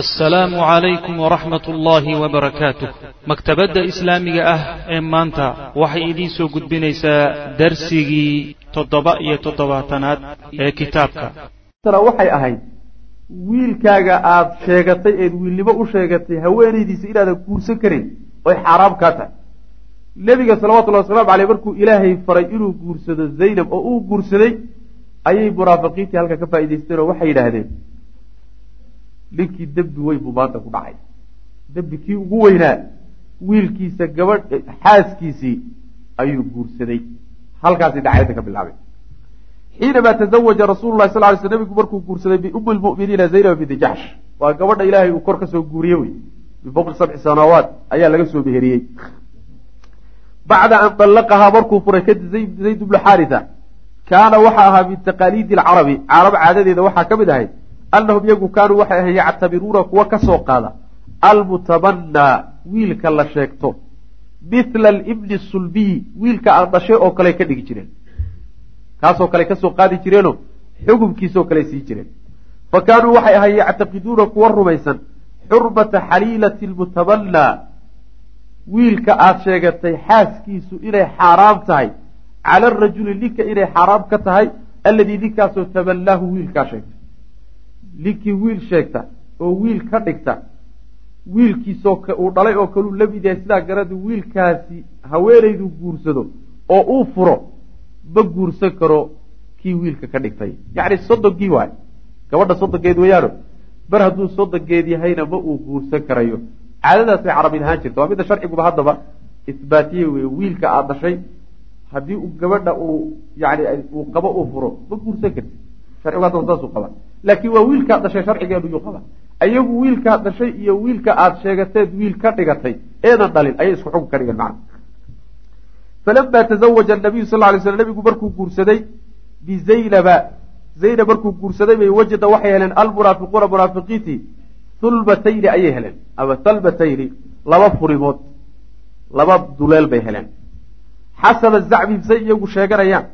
assalaamu calaykum waraxmat ullaahi wabarakaatuh maktabadda islaamiga ah ee maanta waxay idiin soo gudbinaysaa darsigii toddoba iyo toddobaatanaad ee kitaabka. Waxay ahayd wiilkaaga aad sheegatay eed wiilnimo u sheegatay haweenaydiisa inaadan guursan karin oy xaaraam kaa tahay. Nebiga salawatullahi wasalaamu caleyh markuu ilaahay faray inuu guursado zaynab oo uu guursaday ayay munaafiqiintii halka ka faa'idaysteen oo waxay yidhaahdeen ninkii dembi weyn buu maanta ku dhacay. Dembi kii ugu weynaa wiilkiisa gabadh xaaskiisii ayuu guursaday. Halkaasi dhacayada ka bilaabay xiinamaa tazawaja rasuulu lahi sal ly sl nabigu markuu guursaday biumi lmu'miniina zaynab binti jaxsh waa gabadha ilaahay uu kor ka soo guuriye wey. Bifawqi sabci sanaawaat ayaa laga soo meheriyey. Bacda an dallaqahaa markuu furay kadib zayd bnu xaarisa kaana waxa ahaa min taqaaliidi alcarabi carab caadadeeda waxaa ka mid ahayd annahum iyagu kaanuu waxay ahayn yactabiruuna kuwa ka soo qaada. Almutabannaa wiilka la sheegto. Mithla alibni sulbiyi wiilka aan dhashay oo kale ka dhigi jireen. Kaasoo kale ka soo qaadi jireenoo xukumkiisoo kale sii jireen. Fa kaanuu waxay ahayn yactaqiduuna kuwa rumaysan. Xurmata xaliilati lmutabannaa wiilka aada sheegatay xaaskiisu inay xaaraam tahay. Cala arajuli ninka inay xaaraam ka tahay alladii ninkaasoo taballaahu wiilkaa sheegtay ninkii wiil sheegta oo wiil ka dhigta wiilkiisoo uu dhalay oo kaluu la mid yahay sidaa garadu wiilkaasi haweenaydu guursado oo uu furo ma guursan karo kii wiilka ka dhigtay. Yacni soddongii waay. Gabadha soddonkeed weyaano mar hadduu soddonkeed yahayna ma uu guursan karayo. Caadadaasay carabin ahaan jirta. Waa midda sharciguba haddaba isbaatiye wey wiilka aada dhashay haddii gabadha uu yani uu qabo uu furo ma guursan karti sharcigu haddaba saasuu qaba laakiin waa wiilkaad dhashay sharcigeenu yuu qaba iyagu wiilkaad dhashay iyo wiilka aada sheegateed wiil ka dhigatay eedan dhalin ayay isku xukun ka dhigeen macna. Falamaa tazawaja nabiyu sal lay sl nabigu markuu guursaday bizaynaba zaynab markuu guursaday bay wajada waxay heleen almunaafiquuna munaafiqiintii hulbatayni ayay heleen ama halbatayni laba furimood laba duleel bay heleen. Xasaba zacmihim say iyagu sheeganayaan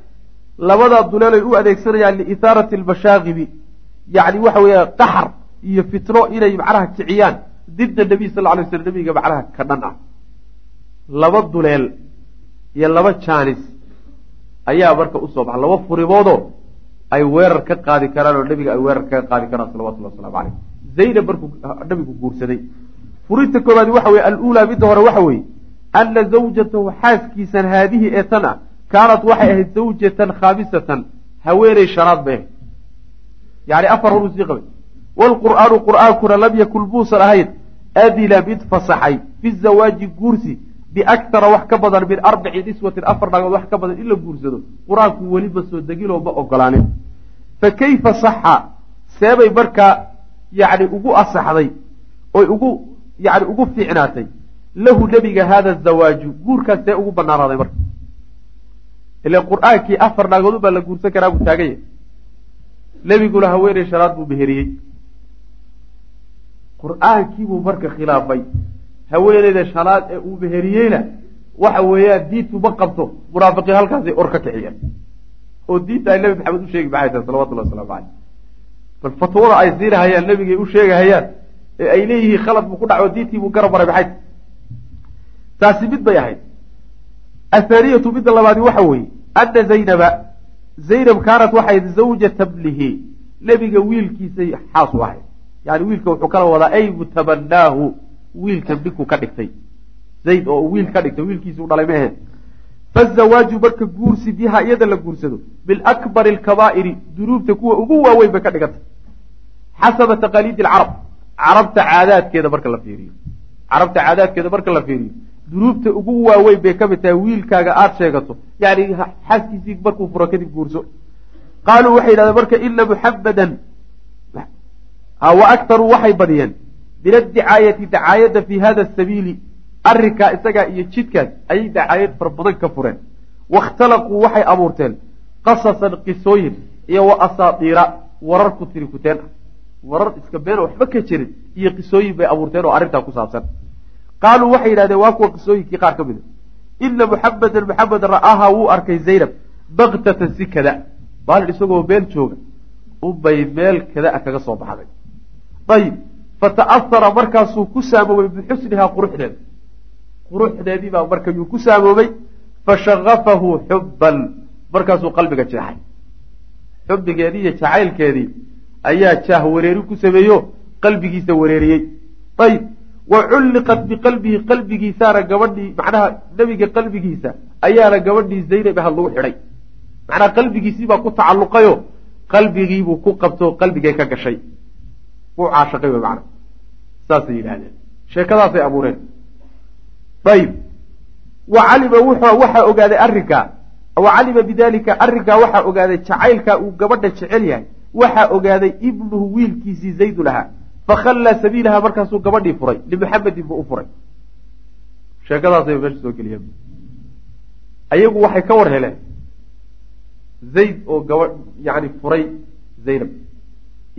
labadaa duleelay u adeegsanayaan liithaarati almashaaqibi yacni waxa weeya qaxar iyo fitno inay macnaha kiciyaan didda nabiy sal lay sl nabiga macnaha ka dhan ah. Laba duleel iyo laba jaanis ayaa marka u soo baxa laba furimoodoo ay weerar ka qaadi karaan oo nabiga ay weerar kaga qaadi karaan salawatullahi waslamu caleyh zaynab markuu nabigu guursaday. Furinta koobaadi waxa weye aluulaa midda hore waxa weeye ana zawjatahu xaaskiisan haadihi ee tan ah kaanat waxay ahayd zawjatan khaamisatan haweeney shanaad bay ahayd yani afar horuu sii qabay waalqur'aanu qur'aankuna lam yakun muusan ahayn adila mid fasaxay fi zawaaji guursi biaktara wax ka badan min arbaci niswatin afar naagood wax ka badan in la guursado qur'aanku weliba soo deginoo ma ogolaanin fa kayfa saxa seebay markaa yani ugu asaxday oy ugu yani ugu fiicnaatay lahu nebiga haada zawaaju guurkaas see ugu banaanaaday marka ile qur'aankii afar naagood ubaa la guursan karaa buu taagan yahay nebiguna haweeney shanaad buu meheriyey qur'aankiibuu marka khilaafay. Haweeneyda shanaad ee uu meheriyeyna waxa weeyaan diintu ma qabto. Munaafiqiin halkaasay or ka kiciyeen oo diinta ay nebi maxamed u sheegi maxay tahay salawatullahi waslamu caleyh bal fatwada ay siinahayaan nebigay u sheegahayaan ee ay leeyihiin khalad buu ku dhaco diintii buu garab maray maxay taasi mid bay ahayd. Athaaniyatu midda labaadi waxa weeye ana zaynaba zaynab kaanat waxay zawjata bnihi nebiga wiilkiisay xaas u ahayd yani wiilka wuxuu kala wadaa ay mutabannaahu wiilka ninkuu ka dhigtay. Zayd oo wiil ka dhigtay wiilkiisuu dhalay ma ahayn fazawaaju marka guursi biha iyada la guursado. Bilakbari alkabaa'iri dunuubta kuwa ugu waaweyn bay ka dhigantay xasaba taqaaliidi alcarab carabta caadaadkeeda marka la fiiriyo. Carabta caadaadkeeda marka la fiiriyo dunuubta ugu waaweyn bay ka mid tahay wiilkaaga aada sheegato. Yani xaaskiisii markuu furo kadib guurso. Qaaluu waxay yidhahdeen marka ina muxamadan wa aktaruu waxay badiyeen. Min addicaayati dacaayadda fi hada sabiili. Arrinkaa isagaa iyo jidkaas ayay dacaayad fara badan ka fureen. Waاkhtalaquu waxay abuurteen. Qasasan qisooyin iyo wa asaatiira warar ku tiri kuteen. Warar iska beena waxba ka jirin iyo qisooyin bay abuurteen oo arrintaa ku saabsan qaaluu waxay yidhahdeen waa kuwa qisooyinkii qaar ka mida ina muxamedan muxamed ra'aaha wuu arkay zaynab baktatan si kada maalin isagoo meel jooga unbay meel kada a kaga soo baxday ayib fata'ahara markaasuu ku saamoobay bixusnihaa quruxdeeda quruxdeedii baa marka yuu ku saamoobay fashagafahu xubban markaasuu qalbiga jeexay xubbigeedii iyo jacaylkeedii ayaa jaah wareeri ku sameeyo qalbigiisa wareeriyey ayib wa culliqat biqalbihi qalbigiisaana gabadhii macnaha nebiga qalbigiisa ayaana gabadhii zaynab ahad lagu xidhay macnaha qalbigiisii baa ku tacalluqayo qalbigiibuu ku qabto qalbigay ka gashay wuu caashaqay wey macna saasay yidhaahdeen sheekadaasay abuureen ayib wa calima waxaa ogaaday arrinkaa wa calima bidalika arrinkaa waxaa ogaaday jacaylkaa uu gabadha jecel yahay waxaa ogaaday ibnuhu wiilkiisii zaydun ahaa fakhallaa sabiilaha markaasuu gabadhii furay limuxamedin buu u furay sheekadaasay meesha soo geliyeen ayagu waxay ka war heleen zayd oo gabadh yani furay zaynab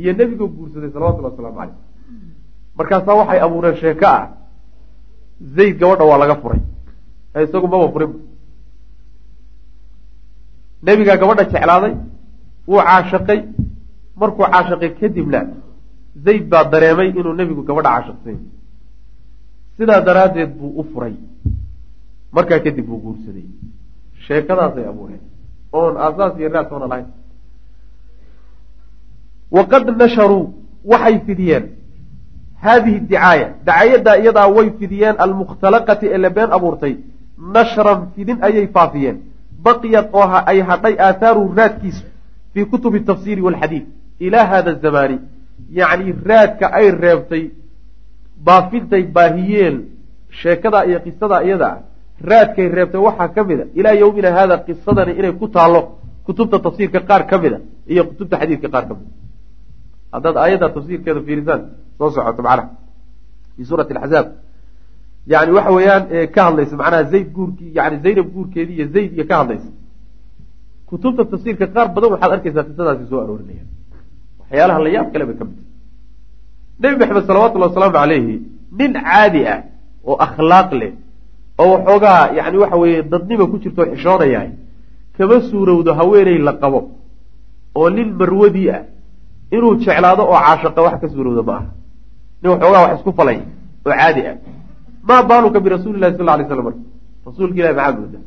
iyo nebigoo guursaday salawatullhi wasalaamu caleyh markaasaa waxay abuureen sheeko ah zayd gabadha waa laga furay isagu maba furin nebigaa gabadha jeclaaday wuu caashaqay markuu caashaqay kadibna zayd baa dareemay inuu nebigu gabadha caashaqsany sidaa daraaddeed buu u furay. Markaa kadib buu guursaday. Sheekadaasay abuureen. Oon aasaas iyo raad toona lahayn. Waqad nasharuu waxay fidiyeen. Haadihi dicaaya dacaayaddaa iyadaa way fidiyeen. Almukhtalaqati ee la been abuurtay. Nashran fidin ayay faafiyeen. Baqiyad oo ay hadhay aahaaru raadkiisu fii kutubi tafsiiri walxadiid ilaa hada zamaani yacni raadka ay reebtay baafintay baahiyeen sheekadaa iyo qisadaa iyada raadkay reebtay waxaa ka mid a ilaa yowmina haada qisadani inay ku taallo kutubta tafsiirka qaar ka mid a iyo kutubta xadiidka qaar ka mid a. Haddaad aayadda tafsiirkeeda fiirisaan soo socoto macnaha. Fii suurati axzaab yani waxa weeyaan ka hadlaysa macnaha zayd guurkii yani zaynab guurkeedii iyo zayd iyo ka hadlaysa. Kutubta tafsiirka qaar badan waxaad arkaysaa qisadaasi soo aroorinaya waxyaalaha la yaab kale bay ka mid nebi maxamed salawatullhi wasalaamu calayhi nin caadi ah oo akhlaaq leh oo waxoogaa yani waxa weeye dadnima ku jirto xishoonayahay kama suurowdo haweeney la qabo oo nin marwadii ah inuu jeclaado oo caashaqa wax ka suurowda ma aha. Nin waxoogaa wax isku falay oo caadi ah. Maa baaluka birasuuli lahi sal lay slam marka. Rasuulka ilahi maxaa mooda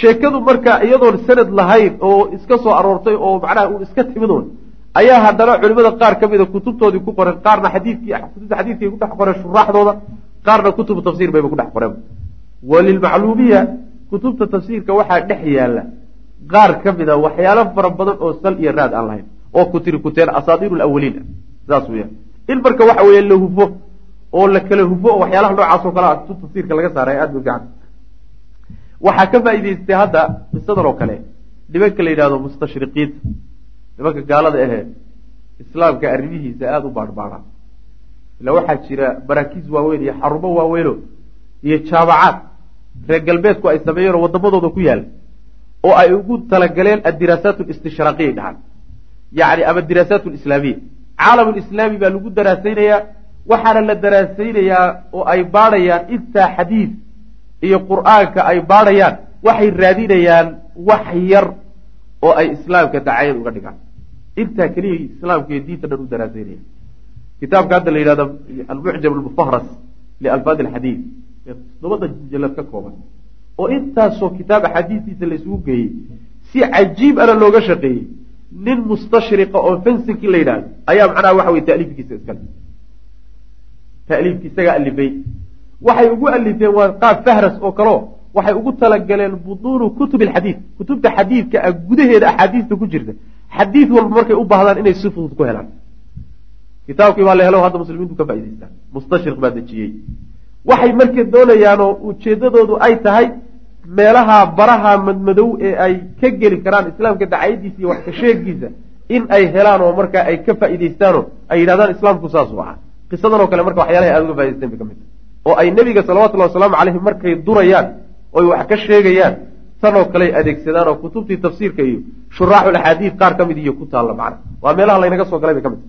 sheekadu marka iyadoon sanad lahayn oo iska soo aroortay oo macnaha uu iska timidoon ayaa haddana culimada qaar ka mida kutubtoodii ku qoren qaarna xadiidkii kutubta xadiidkay ku dhex qoreen shuraaxdooda qaarna kutubu tafsiir bayba ku dhex qoreen. Walilmacluumiya kutubta tafsiirka waxaa dhex yaalla qaar ka mida waxyaalo fara badan oo sal iyo raad aan lahayn oo ku tiri kuteen asaadiiru lawaliin ah saas weya in marka waxa weeye la hufo oo la kala hufo oo waxyaalaha noocaas oo kale a kutub tafsiirka laga saaray aada u fiican waxaa ka faa'iidaystay hadda qisadan oo kale nimanka la yidhahdo mustashriqiinta nimanka gaalada ahee islaamka arrimihiisa aada u baadhbaadha. Ila waxaa jira baraakiis waaweyn iyo xarumo waaweyno iyo jaamacaad reer galbeedku ay sameeyeen oo waddamadooda ku yaalla oo ay ugu talagaleen addiraasaat listishraaqiyay dhahaan. Yacni ama diraasaat lislaamiya caalamulislaami baa lagu daraasaynayaa waxaana la daraasaynayaa oo ay baadhayaan intaa xadiid iyo qur'aanka ay baadhayaan waxay raadinayaan wax yar oo ay islaamka dacayad uga dhigaan. Intaa keliya islaamka iyo diinta dhan u daraasaynaya kitaabka hadda la yidhahdo almucjam almufahras lialfaad alxadiid ee toddobada jalad ka kooban oo intaasoo kitaab axaadiistiisa la isugu geeyey si cajiib ana looga shaqeeyey nin mustashriqa oo fensinki la yidhahdo ayaa macnaha waxa weye taaliifkiisa iskale taaliifki isagaa alifay waxay ugu alifeen waa qaab fahras oo kaleo waxay ugu talagaleen buduunu kutub alxadiid kutubta xadiidka ah gudaheeda axaadiista ku jirta. Xadiid walba markay u baahdaan inay si fudud ku helaan. Kitaabkii baa la helo hadda muslimiintu ka faa'idaystaan mustashriq baa dejiyey. Waxay marka doonayaanoo ujeeddadoodu ay tahay meelaha baraha madmadow ee ay ka geli karaan islaamka dacayadiisa iyo wax ka sheegiisa in ay helaan oo markaa ay ka faa'iidaystaanoo ay yidhahdaan islaamku saasuu ahaa. Qisadan oo kale marka waxyaalahay aada uga faa'idaysteen bay ka mid tahay. Oo ay nebiga salawatullahi wasalaamu caleyhi markay durayaan oy wax ka sheegayaan tanoo kaley adeegsadaan oo kutubtii tafsiirka iyo shuraaxul axaadiid qaar ka mid iyo ku taalla macna. Waa meelaha laynaga soo galay bay ka mid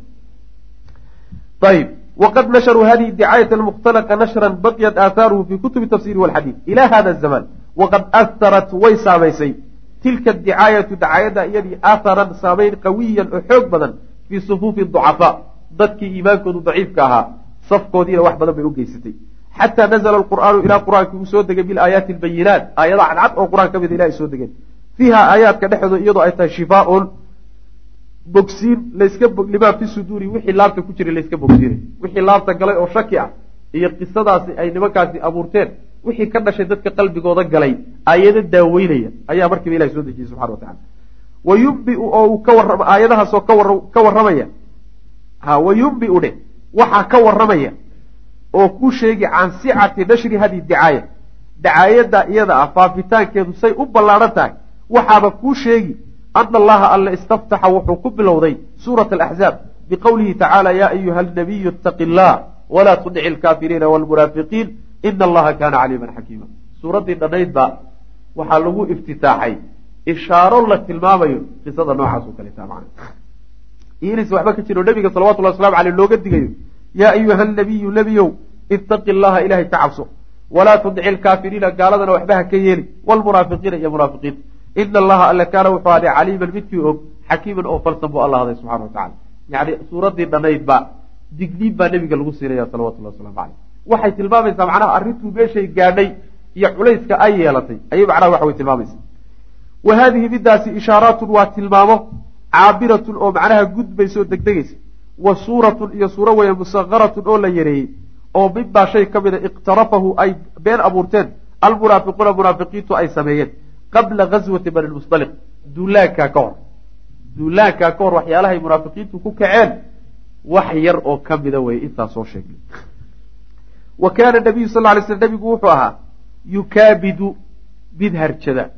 tahay. Ayib wqad nashruu hadihi dicaayata almukhtalaqa nashran baqiyat aahaaruhu fi kutubi tafsiri walxadiid ila hada zamaan waqad aharat way saamaysay. Tilka dicaayatu dacaayadda iyadii aatharan saamayn qawiyan oo xoog badan fii sufuufi ducafaa. Dadkii iimaankoodu daciifka ahaa safkoodiina wax badan bay u geysatay xataa nazla alqur'aanu ilaa qur'aankii uu soo degay bilaayaati albayinaat aayada cadcad oo qur'aan ka mida ilahay soo degeen fiiha aayaadka dhexdooda iyadoo ay tahay shifaaun bogsiin layska limaa fi suduuri wixii laabta ku jiray layska bogsiinay wixii laabta galay oo shaki ah iyo qisadaasi ay nimankaasi abuurteen wixii ka dhashay dadka qalbigooda galay aayado daaweynaya ayaa markiiba ilahi soo dejiyey subxana wa tacala wa yumbiu oo uu ka warrama aayadahaasoo ka warramaya ha wa yumbiu dheh waxaa ka warramaya oo ku sheegi can sicati nashri hadi dicaaya dacaayadda iyada ah faafitaankeedu say u ballaadhan tahay. Waxaaba kuu sheegi ana allaha alla istaftaxa wuxuu ku bilowday suurat alaxzaab biqowlihi tacaala yaa ayuha alnabiyu itaqi illah walaa tudici alkaafiriina walmunaafiqiin ina allaha kaana caliiman xakiima. Suuraddii dhannayd ba waxaa lagu iftitaaxay ishaaro la tilmaamayo qisada noocaas oo kaleta macna. Inis waxba ka jiro nebiga salawatullahi waslamu aleyh looga digayo yaa ayuha nabiyu nebiyow ittaqi allaha ilahay ka cabso walaa tudici alkaafiriina gaaladana waxba ha ka yeeli walmunaafiqiina iyo munaafiqiinta ina allaha alle kaana wuxuu aday caliiman midkii og xakiiman oo falsan buu alla haday subxana wa tacala yani suuraddii dhannayd ba digniin baa nebiga lagu siinaya salawatullahi waslamu caleyh waxay tilmaamaysaa macnaha arrintuu meeshay gaadhay iyo culayska ay yeelatay. Ayay macnaha waxa way tilmaamaysaa. Wa haadihi midaasi ishaaraatun waa tilmaamo caabiratun oo macnaha gudbaysa oo degdegaysa wa suuratun iyo suuro weeye musakaratun oo la yareeyey oo midbaa shay ka mida iqtarafahu ay been abuurteen almunaafiquuna munaafiqiintu ay sameeyeen qabla gazwati bani lmusdaliq duulaankaa ka hor. Duulaankaa ka hor waxyaalahay munaafiqiintu ku kaceen wax yar oo ka mida weye intaa soo sheegnay wa kaana nabiyu sal ly sl nabigu wuxuu ahaa yukaabidu mid harjada.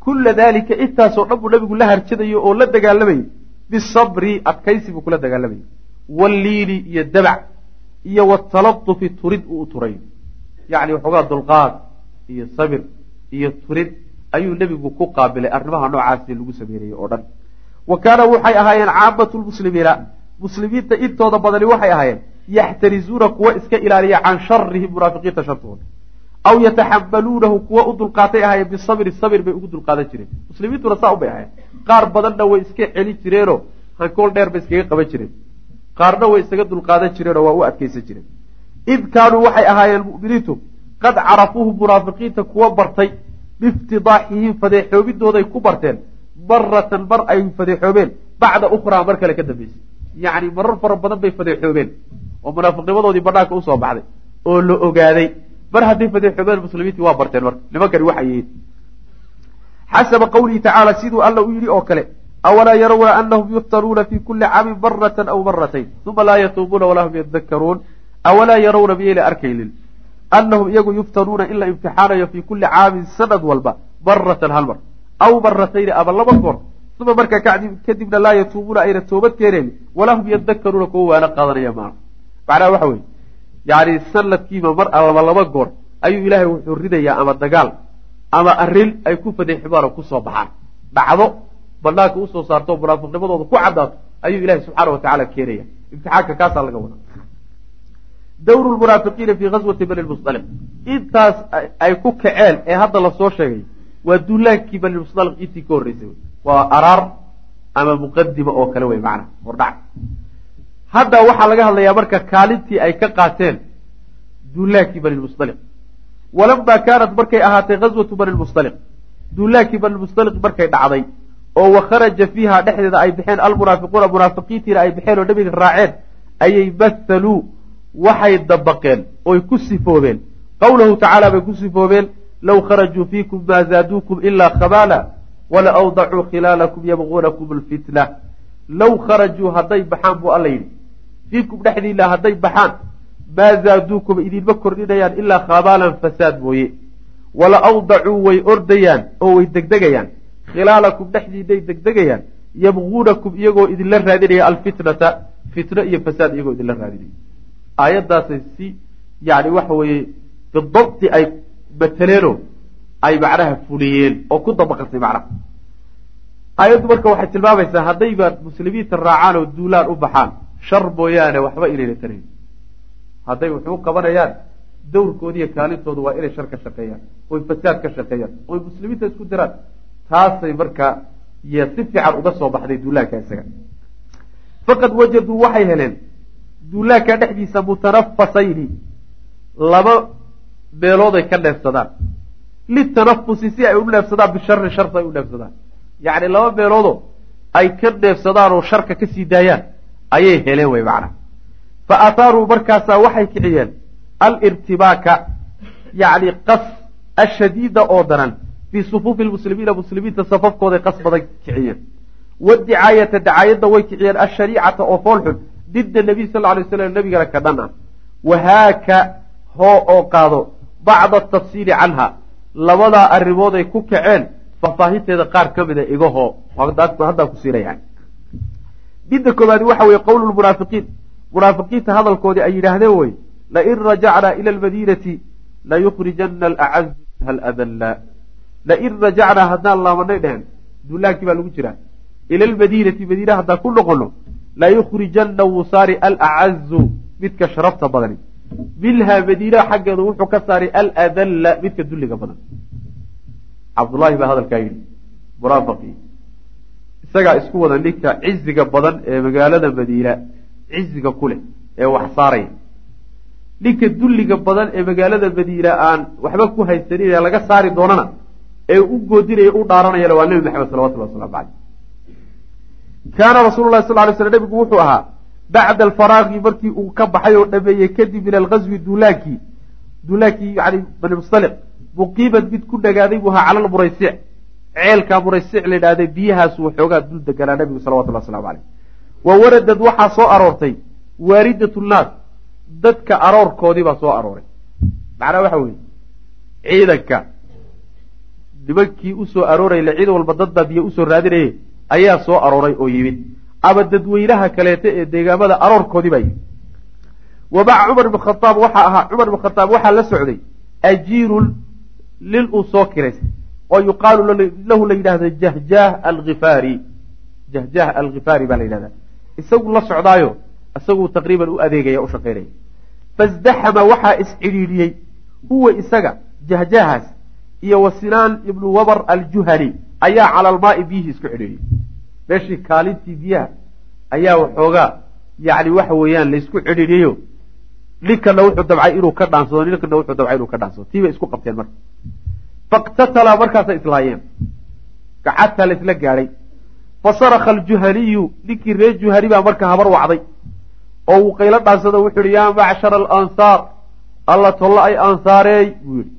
Kula dalika intaasoo dhan buu nabigu la harjadayo oo la dagaalamayay bisabri adkaysi buu kula dagaalamayay walliini iyo dabac iyo watalatufi turid uu u turayo yacni waxoogaa dulqaad iyo sabir iyo turid ayuu nebigu ku qaabilay arrimaha noocaasi lagu sameynayay oo dhan. Wa kaana waxay ahaayeen caamatu lmuslimiina muslimiinta intooda badani waxay ahaayeen yaxtarizuuna kuwa iska ilaaliya can sharihim munaafiqiinta shartooda aw yataxamaluunahu kuwa u dulqaatay ahaayeen bisabri sabir bay ugu dulqaadan jireen muslimiintuna saa ubay ahayen qaar badanna way iska celin jireenoo hankool dheer bay iskaga qaban jireen qaarna way isaga dulqaadan jireenoo waa u adkaysan jireen id kaanuu waxay ahaayeen mu'miniintu qad carafuuhu munaafiqiinta kuwa bartay biiftidaaxihim fadeexoobidooday ku barteen maratan mar ay fadeexoobeen bacda ukhraa mar kale ka dambeysay yacni marar fara badan bay fadeexoobeen oo munaafiqnimadoodii banaanka u soo baxday oo la ogaaday mar hadday fadeexoobeen muslimiintii waa barteen marka nimankani waxay yihiin. Xasaba qawlihi tacaala siduu alla u yidhi oo kale awalaa yarawna anahum yuftanuuna fi kuli caamin maratan aw maratayn uma laa yatuubuuna walaa hum yadakaruun awalaa yarawna miyayna arkaynin? Anahum iyagu yuftanuuna in la imtixaanayo fi kuli caamin sanad walba maratan hal mar aw maratayni ama laba goor. Uma markaa kadibna laa yatuubuuna ayna toobad keeneen walaa hum yadakaruuna kuwa waana qaadanaya maa macnaha waxa weye yani sanadkiiba mar ama laba goor ayuu ilaahay wuxuu ridayaa ama dagaal ama arrin ay ku fadeexmaan oo ku soo baxaan. Dhacdo banaanka u soo saarto munaafiqnimadooda ku caddaato ayuu ilahay subxaana wa tacala keenaya imtixaanka kaasaa laga wadaa. Dawru lmunaafiqiina fii ghaswati bani lmusdaliq intaas ay ku kaceen ee hadda la soo sheegay waa duulaankii bani lmusdaliq intii ka horreysay. Waa araar ama muqadima oo kale wey macna hordhac hadda waxaa laga hadlayaa marka kaalintii ay ka qaateen duulaankii bani lmusdaliq walamaa kaanat markay ahaatay ghaswatu bani lmusdaliq duulaankii bani lmusdaliq markay dhacday oo wakharaja fiiha dhexdeeda ay baxeen almunaafiquuna munaafiqiintiina ay baxeen oo nebiga raaceen ayay mathaluu waxay dabaqeen oy ku sifoobeen. Qawlahu tacaala bay ku sifoobeen low kharajuu fiikum maa zaaduukum ilaa khabaala wala awdacuu khilaalakum yabquunakum alfitna. Low kharajuu hadday baxaan buu alla yidhi fiikum dhexdiina hadday baxaan maa zaaduukum idinma kordhinayaan ilaa khabaalan fasaad mooye. Wala awdacuu way ordayaan oo way degdegayaan. Khilaalakum dhexdiinay degdegayaan. Yabquunakum iyagoo idinla raadinaya alfitnata. Fitno iyo fasaad iyagoo idinla raadinaya. Aayaddaasay si yani waxa weeye bidabti ay mataleeno ay macnaha fuliyeen oo ku dabaqantay macnaha. Aayaddu marka waxay tilmaamaysaa haddayba muslimiinta raacaan oo duulaan u baxaan shar mooyaane waxba inayna tarayn. Hadday wuxuu qabanayaan dawrkoodiiyo kaalintoodu waa inay shar ka shaqeeyaan oy fasaad ka shaqeeyaan oy muslimiinta isku diraan. Taasay markaa y si fiican uga soo baxday duulaanka isaga. Faqad wajaduu waxay heleen duulaanka dhexdiisa mutanafasayni laba meelooday ka dheefsadaan litanafusi si ay u dheefsadaan bishari sharta ay u dheefsadaan yacni laba meeloodoo ay ka dheefsadaan oo sharka ka sii daayaan ayay heleen wey macnaha fa athaaruu markaasaa waxay kiciyeen alirtibaaka yacni qas ashadiida oo daran fii sufuufi lmuslimiina muslimiinta safafkooday qas badan kiciyeen. Wadicaayata dacaayadda way kiciyeen ashariicata oo foolxun didda nabiy sal ly slam nabigana ka dhan ah wahaaka hoo oo qaado bacda atafsiili canha labadaa arrimood ay ku kaceen faahfaahinteeda qaar ka mida igahoo haddaan ku siinaya midda koobaadi waxa weye qowlu lmunaafiqiin munaafiqiinta hadalkoodii ay yidhaahdeen wey lain rajacnaa ila almadiinati layukhrijana alacazu minha aladalla. Lain rajacnaa haddaan laabanay dhehen duulaankii baa lagu jiraa ila almadiinati madiina haddaan ku noqono layukhrijana wuu saari alacazu midka sharafta badani. Minha madiina xaggeedu wuxuu ka saari aladalla midka dulliga badan. Cabdullaahi baa hadalkaa yidhi munaafiqii isagaa isku wada ninka ciziga badan ee magaalada madiina ciziga ku leh ee wax saaraya. Ninka dulliga badan ee magaalada madiina aan waxba ku haysanin ee laga saari doonana ee u goodinaya u dhaaranayana waa nebi maxamed salawatullah waslamu caleyh kaana rasuulu lahi sal lay sl nebigu wuxuu ahaa bacda alfaraaqi markii uu ka baxay oo dhameeyey kadib min alghaswi duulaankii duulaankii yani bani mustaliq muqiimad mid ku dhagaaday buu ahaa cala lmuraysic ceelkaa muraysic la yidhahday biyahaasu waxoogaa dul deganaa nabigu salawatullah waslamu caleyh wa waradad waxaa soo aroortay waaridat nnaas dadka aroorkoodii baa soo arooray. Macnaa waxa weeye ciidanka nimankii u soo aroorayla ciidan walba dad baa biyo u soo raadinayay ayaa soo arooray oo yimid. Ama dadweynaha kaleeta ee deegaamada aroorkoodii baa yimid. Wa maca cumar ibn khaaab waxaa ahaa cumar ibn khataab waxaa la socday ajiirun lil uu soo kiraystay oo yuqaalu lahu la yidhahda jahjaah alhifaari jahjaah alkhifaari baa la yidhahda isagu la socdaayo isaguu taqriiban u adeegaya u shaqaynaya fasdaxama waxaa iscidhiidhiyey huwa isaga jahjaahaas iyo wa sinaan ibnu wabar aljuhani ayaa cala almaai biyihii isku cidhiidhiyey meeshii kaalintii biyaha ayaa waxoogaa yacni waxa weeyaan laysku cidhiidhiyeyo ninkana wuxuu dabcay inuu ka dhaansado ninkana wuxuu dabcay inuu ka dhaansado tii bay isku qabteen marka faktatala markaasay islaayeen gacataa la isla gaadhay fasaraka aljuhaniyu ninkii reer juhani baa marka habar wacday oo uu qaylo dhaansado wuxuu yihi yaa macshara alansaar alla tollo ay ansaareey buu yihi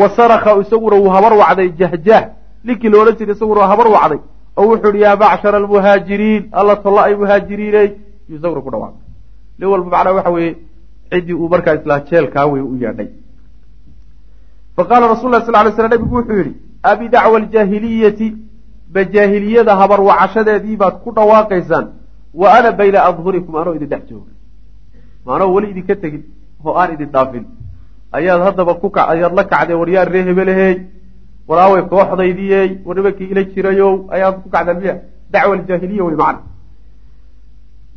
wa saraka isaguna wuu habar wacday jahjaah ninkii la odhan jiray isaguna habar wacday oo wuxuu yihi yaa macshara almuhaajiriin alla tollo ay muhaajiriiney yuu isaguna ku dhawaaqay nin walba macnaa waxa weeye ciddii uu markaa islaa jeelkaa wey u yeedhay faqaala rasul lah sal lay slam nabigu wuxuu yihi abi dacwa aljaahiliyati ma jaahiliyada habar wacashadeedii baad ku dhawaaqaysaan wa ana bayna adhurikum anoo idin dhex jooga maanoo weli idinka tegin oo aan idin dhaafin ayaad haddaba ku ka ayaad la kacdeen war yaa ree hebelehey walaaway kooxdaydiyey war nimankii ila jirayow ayaad ku kacdeen miya dacwa aljaahiliya wey macna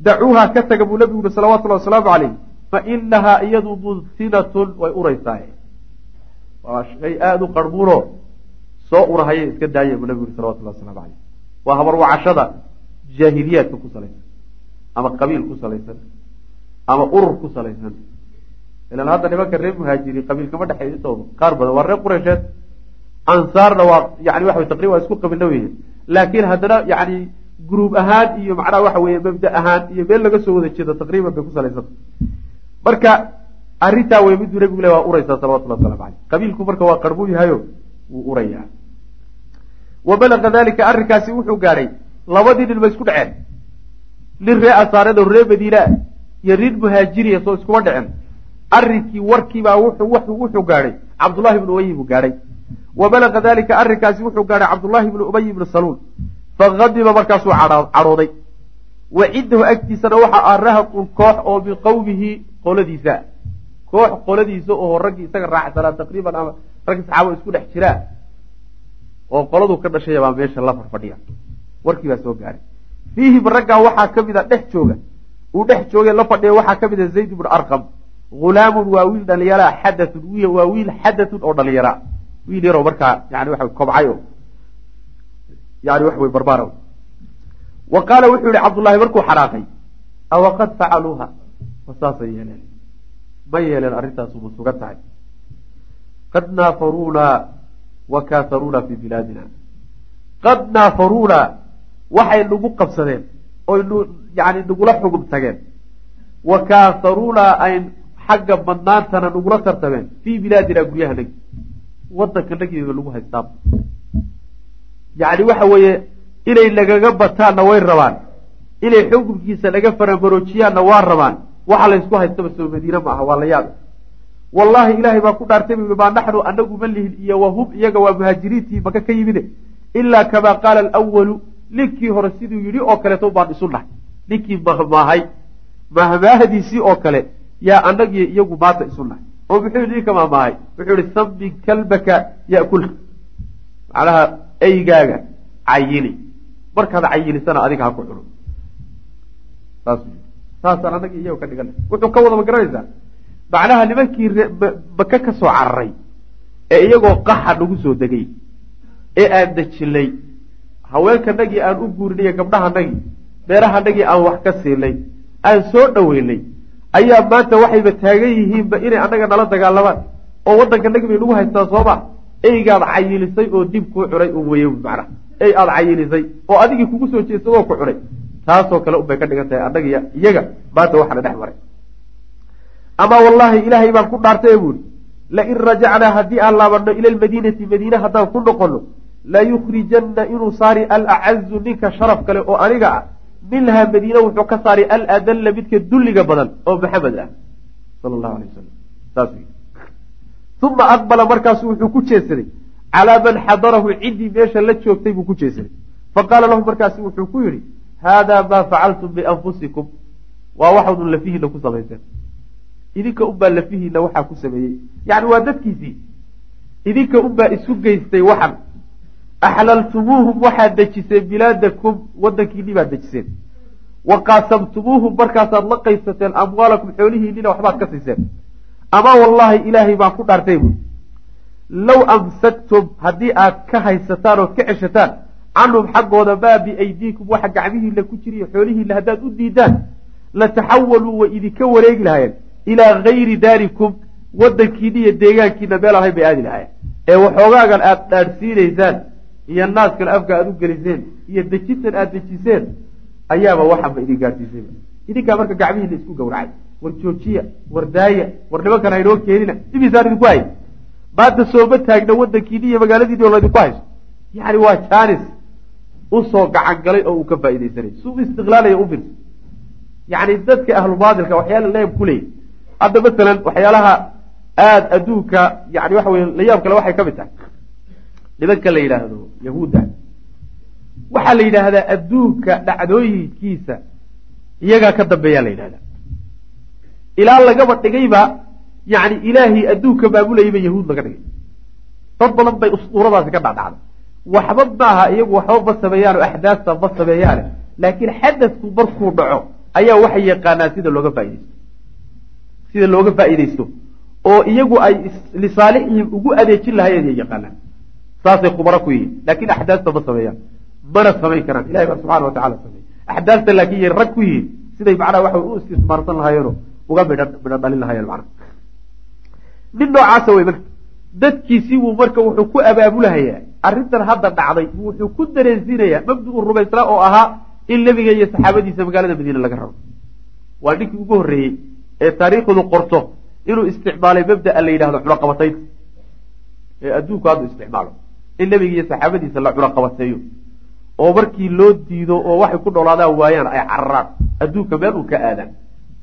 dacuuha ka taga buu nabigu yihi salawatullahi wasalaamu calayh fa inahaa iyadu mudsinatun way uraysaa waa shay aada u qarbuuno soo urahaya iska daaya buu nabigu yihi salawatullahi waslamu calayh. Waa habar wacashada jaahiliyaadka ku salaysan ama qabiil ku salaysan ama urur ku salaysan. Ilan hadda nimanka reer muhaajiriin qabiilkama dhexeeya intooda qaar badan waa reer qureysheed ansaarna waa yani waxa taqriban waa isku qabiilna weeye. Laakiin haddana yani gruub ahaan iyo macnaha waxa weeye mabda ahaan iyo meel laga soo wada jeedo taqriiban bay ku salaysanta marka arrintaa wey miduu nabigu le waa uraysaa salawatullah waslamu caleyh qabiilku marka waa qarbuu yahayo wuu urayaa. Wa balaga dalika arrinkaasi wuxuu gaadhay labadii nin ba isku dhaceen. Nin ree ansaareed oo ree madiina iyo nin muhaajiriya soo iskuma dhicen arrinkii warkiibaa wuxuu gaadhay cabdullahi ibnu ubay buu gaadhay wa balaga dalika arrinkaasi wuxuu gaadhay cabdullahi ibnu ubay ibnu saluul. Faqadiba markaasuu cadhooday. Wa cindahu agtiisana waxa ah rahaqun koox oo min qowmihi qoladiisa koox qoladiisa oo raggii isaga raacsanaa taqriiban ama raggi saxaaba isku dhex jiraa oo qoladu ka dhashaya baa meesha la farfadhiya. Warkii baa soo gaadhay fiihim raggaa waxaa ka mid a dhex jooga. Uu dhex joogay la fadhiya waxaa ka mid a zayd ibnu arqam. Hulaamun waa wiil dhalinyaraa xadatun waa wiil xadatun oo dhalinyara. Wiil yaroo markaa yani waxa kobcay o yani wax wey barbaara wa qaala wuxuu yihi cabdullahi markuu xanaaqay awaqad facaluuha saasay yeeleen ma yeeleen arrintaas uma sugan tahay. Qad naafaruuna wa kaaharuuna fii bilaadina qad naafaruuna waxay nagu qabsadeen oy yani nagula xugum tageen. Wa kaaharuuna ay xagga badnaantana nagula tartameen fii bilaadina guryaha nagi wadanka nagiga lagu haystaa yacni waxa weeye inay nagaga bataanna way rabaan. Inay xukunkiisa naga faramaroojiyaanna waa rabaan waxa laysku haystaba soo madiine ma aha waa la yaab. Wallahi ilaahay baa ku dhaartay bu naxnu anagu ma lihin iyo wahum iyaga waa muhaajiriintii maka ka yimide ilaa kamaa qaala alwalu ninkii hore siduu yidhi oo kaleeto baan isu nahay. Ninkii mahmaahay mahmaahadiisii oo kale yaa anagii iyagu maanta isu nahay. Oo muxuu yidhi ninka mahmaahay wuxuu yihi samin kalbaka yakulka macnaha eygaaga cayini. Markaad cayinisana adiga ha ku cuno saasaan anagi iyago ka dhigana wuxuu ka wada ma garanaysaa macnaha nimankii maka ka soo cararay ee iyagoo qaxa nagu soo degay ee aan dejinay haweenkanagii aan u guurinay gabdhahanagii beerahanagii aan wax ka siinay aan soo dhoweynay ayaa maanta waxayba taagan yihiinba inay annaga nala dagaalamaan oo waddankanagii bay nagu haystaa sooma. Eygaad cayilisay oo dib kuu cunay un weye macnaha. Ey aada cayilisay oo adigii kugu soo jeedsadoo ku cunay taasoo kale unbay ka dhigan tahay annaga iyaga maanta waxana dhex maray. Ama wallahi ilaahay baan ku dhaartay buuri. Lain rajacnaa haddii aan laabano ila lmadiinati madiine haddaan ku noqono layukhrijanna inuu saari alacazu ninka sharaf kale oo aniga ah. Minhaa madiine wuxuu ka saari aladalla midka dulliga badan oo maxamed ah. Sal allahu alay wasalam uma aqbala markaasu wuxuu ku jeesaday calaa man xadarahu ciddii meesha la joogtay buu ku jeesaday. Faqaala lahu markaasi wuxuu ku yidhi haadaa maa facaltum bianfusikum waa waxaadun lafihiina ku samayseen idinka unbaa lafihiina waxaa ku sameeyey. yani waa dadkiisii. idinka unbaa isu geystay waxan. axlaltumuuhum waxaad dejiseen bilaadakum wadankiinni baad dejiseen. wa qaasamtumuuhum markaasaad la qaybsateen amwaalakum xoolihiinina waxbaad ka siiseen. ama wallaahi ilaahay baan ku dhaartay bu low amsaktum haddii aad ka haysataan ood ka ceshataan canhum xaggooda maa biaydiikum waxa gacmihiina ku jiriyo xoolihiina haddaad u diidaan lataxawaluu way idinka wareegi lahaayeen. Ilaa gayri daarikum wadankiina iyo deegaankiina meel ahayn bay aadi lahaayeen. Ee waxoogaagan aada dhaadhsiinaysaan iyo naaskan afka aada u geliseen iyo dejintan aada dejiseen ayaaba waxanba idin gaadhsiisay idinkaa marka gacmihiina isku gowracay war joojiya war daaya war nimankan haynoo keenina imisaan idinku hay maanta sooma taagna wadankiini iyo magaaladiini oo laydinku hayso yani waa janis u soo gacan galay oo uu ka faaidaysanay suu istiqlaalaya u firsa yani dadka ahlubaatilka waxyaala layaab ku leeyahy hadda masalan waxyaalaha aada adduunka yani waxa weye layaab kale waxay ka mid tahay. Nimanka la yidhaahdo yahuudda. Waxaa la yidhaahdaa adduunka dhacdooyinkiisa iyagaa ka dambeeyaa la yidhahdaa ilaa lagaba dhigayba yani ilaahay adduunka maamulayayba yahuud laga dhigay. Dad badan bay ustuuradaasi ka dhacdhacday waxba maaha iyagu waxba ma sameeyaan oo axdaasta ma sameeyaane laakiin xadadku markuu dhaco ayaa waxay yaqaanaan sida looga faaideysto sida looga faa'iideysto oo iyagu ay lisaalixihim ugu adeejin lahayen ay yaqaanaan. Saasay khubaro ku yihiin. Laakiin axdaasta ma sameeyaan. Mana samayn karaan. Ilahay baa subxana wa tacala sameey axdaasta laakiin yay rag ku yihiin. Siday macnaha waxa u istismaarsan lahaayeenoo uga midha midho dhalin lahaayeen macnaha. Nin noocaasa wey marka dadkiisii buu marka wuxuu ku abaabulahayaa. Arrintan hadda dhacday wuxuu ku dareensiinayaa mabdu-u oo ahaa in nebiga iyo saxaabadiisa magaalada madiine laga rabo waa ninkii ugu horreeyey ee taariikhdu qorto inuu isticmaalay mabdaa la yidhahdo cunaqabataynta ee adduunku haddu isticmaalo. In nebiga iyo saxaabadiisa la cunaqabateeyo oo markii loo diido oo waxay ku dholaadaan waayaan ay cararaan. Adduunka meel uu ka aadaan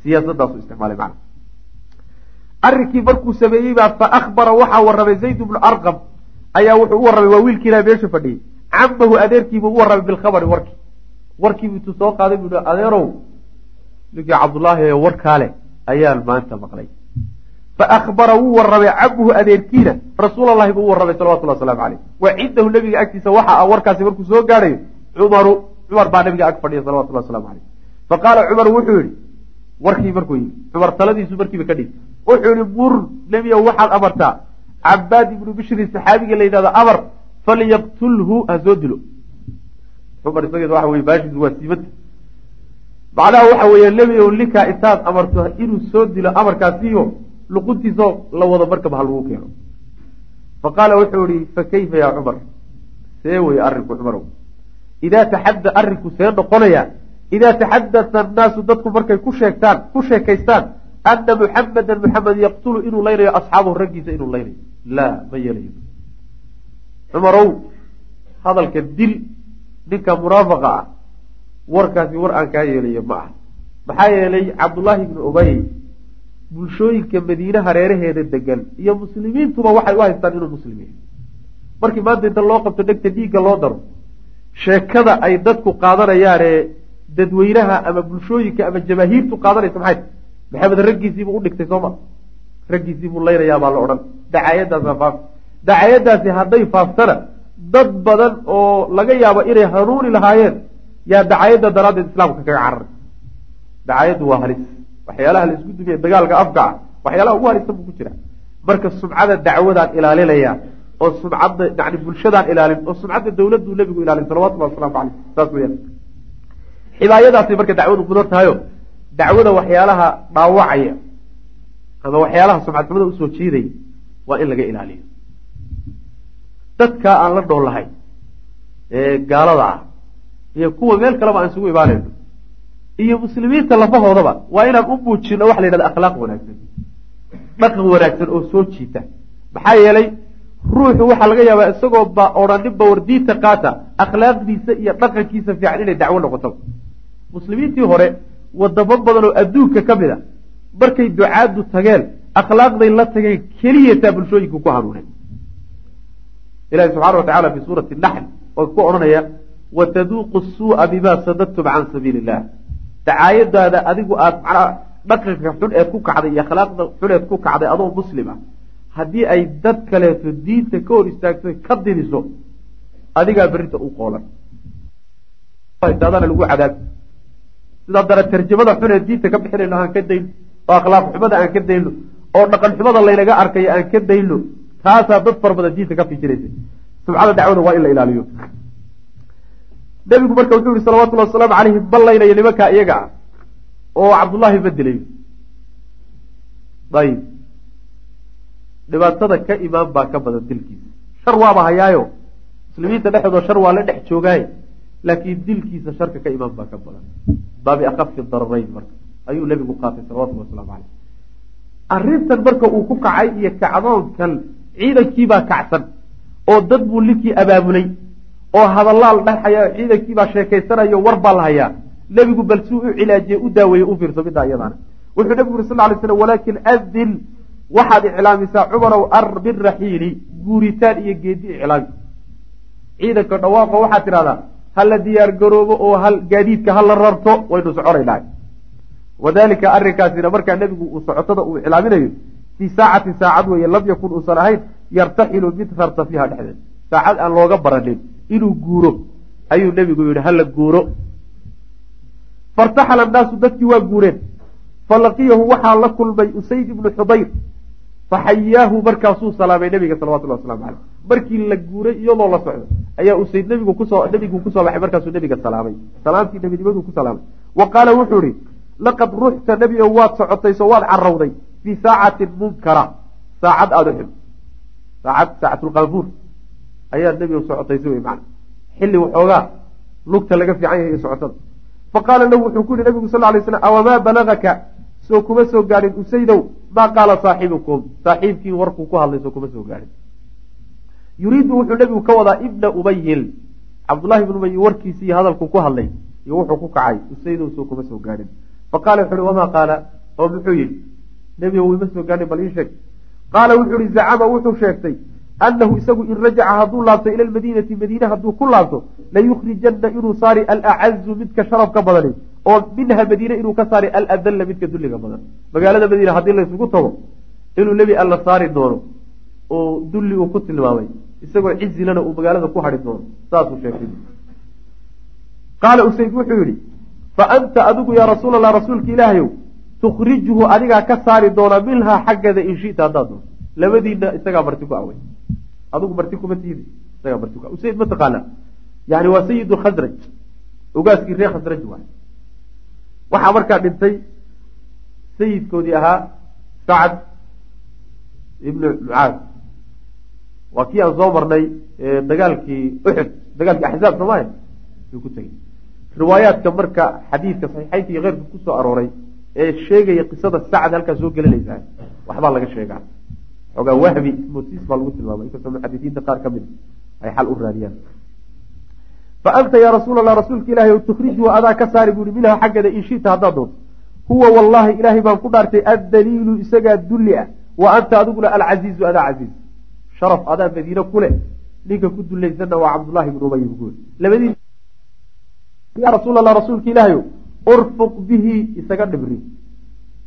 siyaasadaasu isticmaalay macna arrinkii markuu sameeyey baa fa akhbara waxaa warramay zayd bnu arqam. Ayaa wuxuu u warramay waa wiilkiilaa meesha fadhiyey. Camahu adeerkiibuu u warramay bilkhabari warkii warkiibu intuu soo qaaday buu adeerow ninkii cabdullaahi ee warkaale ayaan maanta maqlay. Fa akhbara wuu warramay camuhu adeerkiina rasuulallahi buu u warramay salawatullah waslamu caleyh wa cindahu nabiga agtiisa waxa ah warkaasi markuu soo gaadhayo cumaru cumar baa nabiga ag fadhiya salawatullah waslamu caleyh fa qaala cumar wuxuu yihi warkii markuu yimi cumar taladiisu markiiba ka dhig wuxuu yihi mur nebiya waxaad amartaa cabaad ibnu bishri saxaabiga la yidhahdo amar falyaqtulhu ha soo dilo. Cumar isageed waxa weye baashiisu waa macnaha waxa weeye nebi ow ninkaa intaad amarto inuu soo dilo amarkaasiyo luquntiisoo la wado markaba ha lagu keeno. Fa qaala wuxuu ihi fa kayfa yaa cumar? See weye arrinku cumarow idaa taxada arrinku see noqonaya. Idaa taxadata annaasu dadku markay ku sheegtaan ku sheekaystaan ana muxamedan muxamed yaqtulu inuu laynayo asxaabahu raggiisa inuu laynayo laa ma yeelayo cumarow hadalka dil ninka munaafaqa ah warkaasi war aan kaa yeelayo ma ah maxaa yeelay cabdullaahi ibnu ubay bulshooyinka madiine hareeraheeda degan iyo muslimiintuba waxay u haystaan inuu muslim yahay markii maanta inta loo qabto dhegta dhiigga loo daro sheekada ay dadku qaadanayaanee dadweynaha ama bulshooyinka ama jamaahiirtu qaadanaysa maxay maxamed raggiisiibuu u dhigtay sooma raggiisiibuu laynayaa baa la odhan. Dacaayadaasa faaf. Dacaayadaasi hadday faaftana dad badan oo laga yaabo inay hanuuni lahaayeen yaa dacaayadda daraaddeed islaamka kaga cararay dacaayaddu waa halis. Waxyaalaha la isku dumiya dagaalka afka ah waxyaalaha ugu halisan buu ku jira. Marka sumcada dacwadaan ilaalinaya oo sumcadda yani bulshadaan ilaalin oo sumcadda dawladdu nebigu ilaalin salawatullahi wasalaamu caleyh saas weyaan xibaayadaasay marka dacwadu mudan tahayo dacwada waxyaalaha dhaawacaya ama waxyaalaha sumcadxumada u soo jiidaya waa in laga ilaaliyo. Dadka aan la dhoolahay ee gaalada ah iyo kuwa meel kaleba aan isugu imaanayno iyo muslimiinta lafahoodaba waa inaan u muujino waxa la yidhahda akhlaaq wanaagsan dhaqan wanaagsan oo soo jiita. Maxaa yeelay ruuxu waxaa laga yaabaa isagoo ba odhanin bawardiinta qaata akhlaaqdiisa iyo dhaqankiisa fiican inay dacwo noqoto. Muslimiintii hore wadamo badan oo adduunka ka mid a markay ducaadu tageen akhlaaqday la tageen keliyataa bulshooyinku ku hanuunay ilahi subxana wa tacala fi suurati naxl oo ku odhanaya wataduuqu suu'a bima sadadtum can sabiili illah dacaayadaada adigu aad macnaa dhaqanka xun eed ku kacday iyo akhlaaqda xun eed ku kacday adoo muslim ah haddii ay dad kaleeto diinta ka hor istaagto ka didiso adigaa berinta u qoolan. Lagu cadaab sidaa dara tarjamada xun ee diinta ka bixinayno aan ka dayno oo akhlaaq xumada aan ka dayno oo dhaqan xumada laynaga arkayo aan ka dayno taasaa dad fara badan diinta ka fikiraysa subcada dacwada waa in la ilaaliyo. Nebigu marka wuxuu yihi salawatullhi wasalaamu caleyhi ballaynaya nimankaa iyaga ah oo cabdullaahi bedelayo ayib dhibaatada ka imaan baa ka badan dilkiisa. Shar waaba hayaayo. Muslimiinta dhexdooda shar waa la dhex joogaaye laakiin dilkiisa sharka ka imaan baa ka badan baabi akafi dararayn marka ayuu nebigu qaatay salawatullhi wasalaamu caleyh arrintan marka uu ku kacay iyo kacdoonkan ciidankiibaa kacsan oo dad buu linkii abaabulay oo hadalaal dhexaya ciidankiibaa sheekaysanayo war baa la hayaa nebigu bal suu u cilaajiye u daaweeye u fiirso middaa iyadaana wuxuu nebigu yuri sal ly slam walaakin adin waxaad iclaamisaa cumarow ar biraxiili guuritaan iyo geedi iclaami ciidanka dhawaaqo waxaad tidhahdaa hala diyaar garoobo oo hal gaadiidka hala rarto waynu soconaynahay wadalika arrinkaasina markaa nebigu uu socotada uu iclaaminayo fii saacatin saacad weeye lam yakun uusan ahayn yartaxilu mid rarta fiiha dhexdeed. Saacad aan looga baranin inuu guuro. Ayuu nebigu yihi hala guuro. Fartaxala annaasu dadkii waa guureen. Falaqiyahu waxaa la kulmay usayd ibnu xudayr faxayaahu markaasuu salaamay nebiga salawatullahi waslamu caleyh markii la guuray iyadoo la socdo ayaa usayd nebigu ku soo nebigu ku soo baxay markaasuu nebiga salaamay salaamtii nebinimaduu ku salaamay wa qaala wuxuu ihi laqad ruxta nebi o waad socotayso waad carowday fii saacatin munkara saacad aada u xib saacad saacatulqaabuur ayaad nebi o socotaysa wey macana xilli waxoogaa lugta laga fiican yahay socotada fa qaala lahu wuxuu ku yihi nabigu sal lay slam awamaa balagaka soo kuma soo gaadhin usaydow maa qaala saaxibukum. Saaxiibkii warkuu ku hadlay kuma soo gaadhin. Yuriidu wuxuu nebigu ka wadaa ibna ubayin cabdullahi ibn ubayin warkiisii iyo hadalkuu ku hadlay iyo wuxuu ku kacay usaydow soo kuma soo gaadhin. Fa qaala wuxu uhi wamaa qaala? Oo muxuu yihi nebigo wima soo gaadhin bal ii sheeg. Qaala wuxuu ihi zacama wuxuu sheegtay anahu isagu in rajaca hadduu laabto ila lmadiinati madiine hadduu ku laabto layukhrijanna inuu saari alacazu midka sharafka badani oo minha madiine inuu ka saari aladalla midka dulliga badan. Magaalada madiine haddii laysugu tago inuu nebi alla saari doono oo dulli uu ku tilmaamay isagoo cizilana uu magaalada ku hadhi doono saasuu sheegtay. Qaala usayd wuxuu yihi fa anta adigu yaa rasuul allah rasuulka ilaahayow tukhrijuhu adigaa ka saari doona minhaa xaggeeda in shita haddaad doonto labadiina isagaa marti ku awey adigu marti kuma tiidi isagaa marti ku usayd mataqaana yani waa sayid khasraj ogaaskii reer khasraj waay waxaa markaa dhintay sayidkoodii ahaa sacad ibnu mucaad waa kii aan soo marnay dagaalkii uxud dagaalkii axzaab soomaya yuu ku tegey. Riwaayaadka marka xadiidka saxiixeynka iyo keyrka ku soo arooray ee sheegaya qisada sacad halkaa soo gelinaysaa waxbaa laga sheegaa. Xoogaa wahmi ismoodsiis baa lagu tilmaamay inkastoo muxadisiinta qaar ka mid ay xal u raadiyaan fa anta yaa rasuul allah rasuulka ilahi o tukhriju adaa ka saari buuhi minha xaggeeda in shita haddaad doonto huwa wallahi ilaahay baan ku dhaartay addaliilu isagaa dulli ah wa anta adiguna alcasiizu adaa casiiz sharaf adaa madiine ku leh ninka ku dulaysanna waa cabdullahi ibnu ubay buu labadii yaa rasuul allah rasuulka ilaahayo urfuq bihi isaga dhibri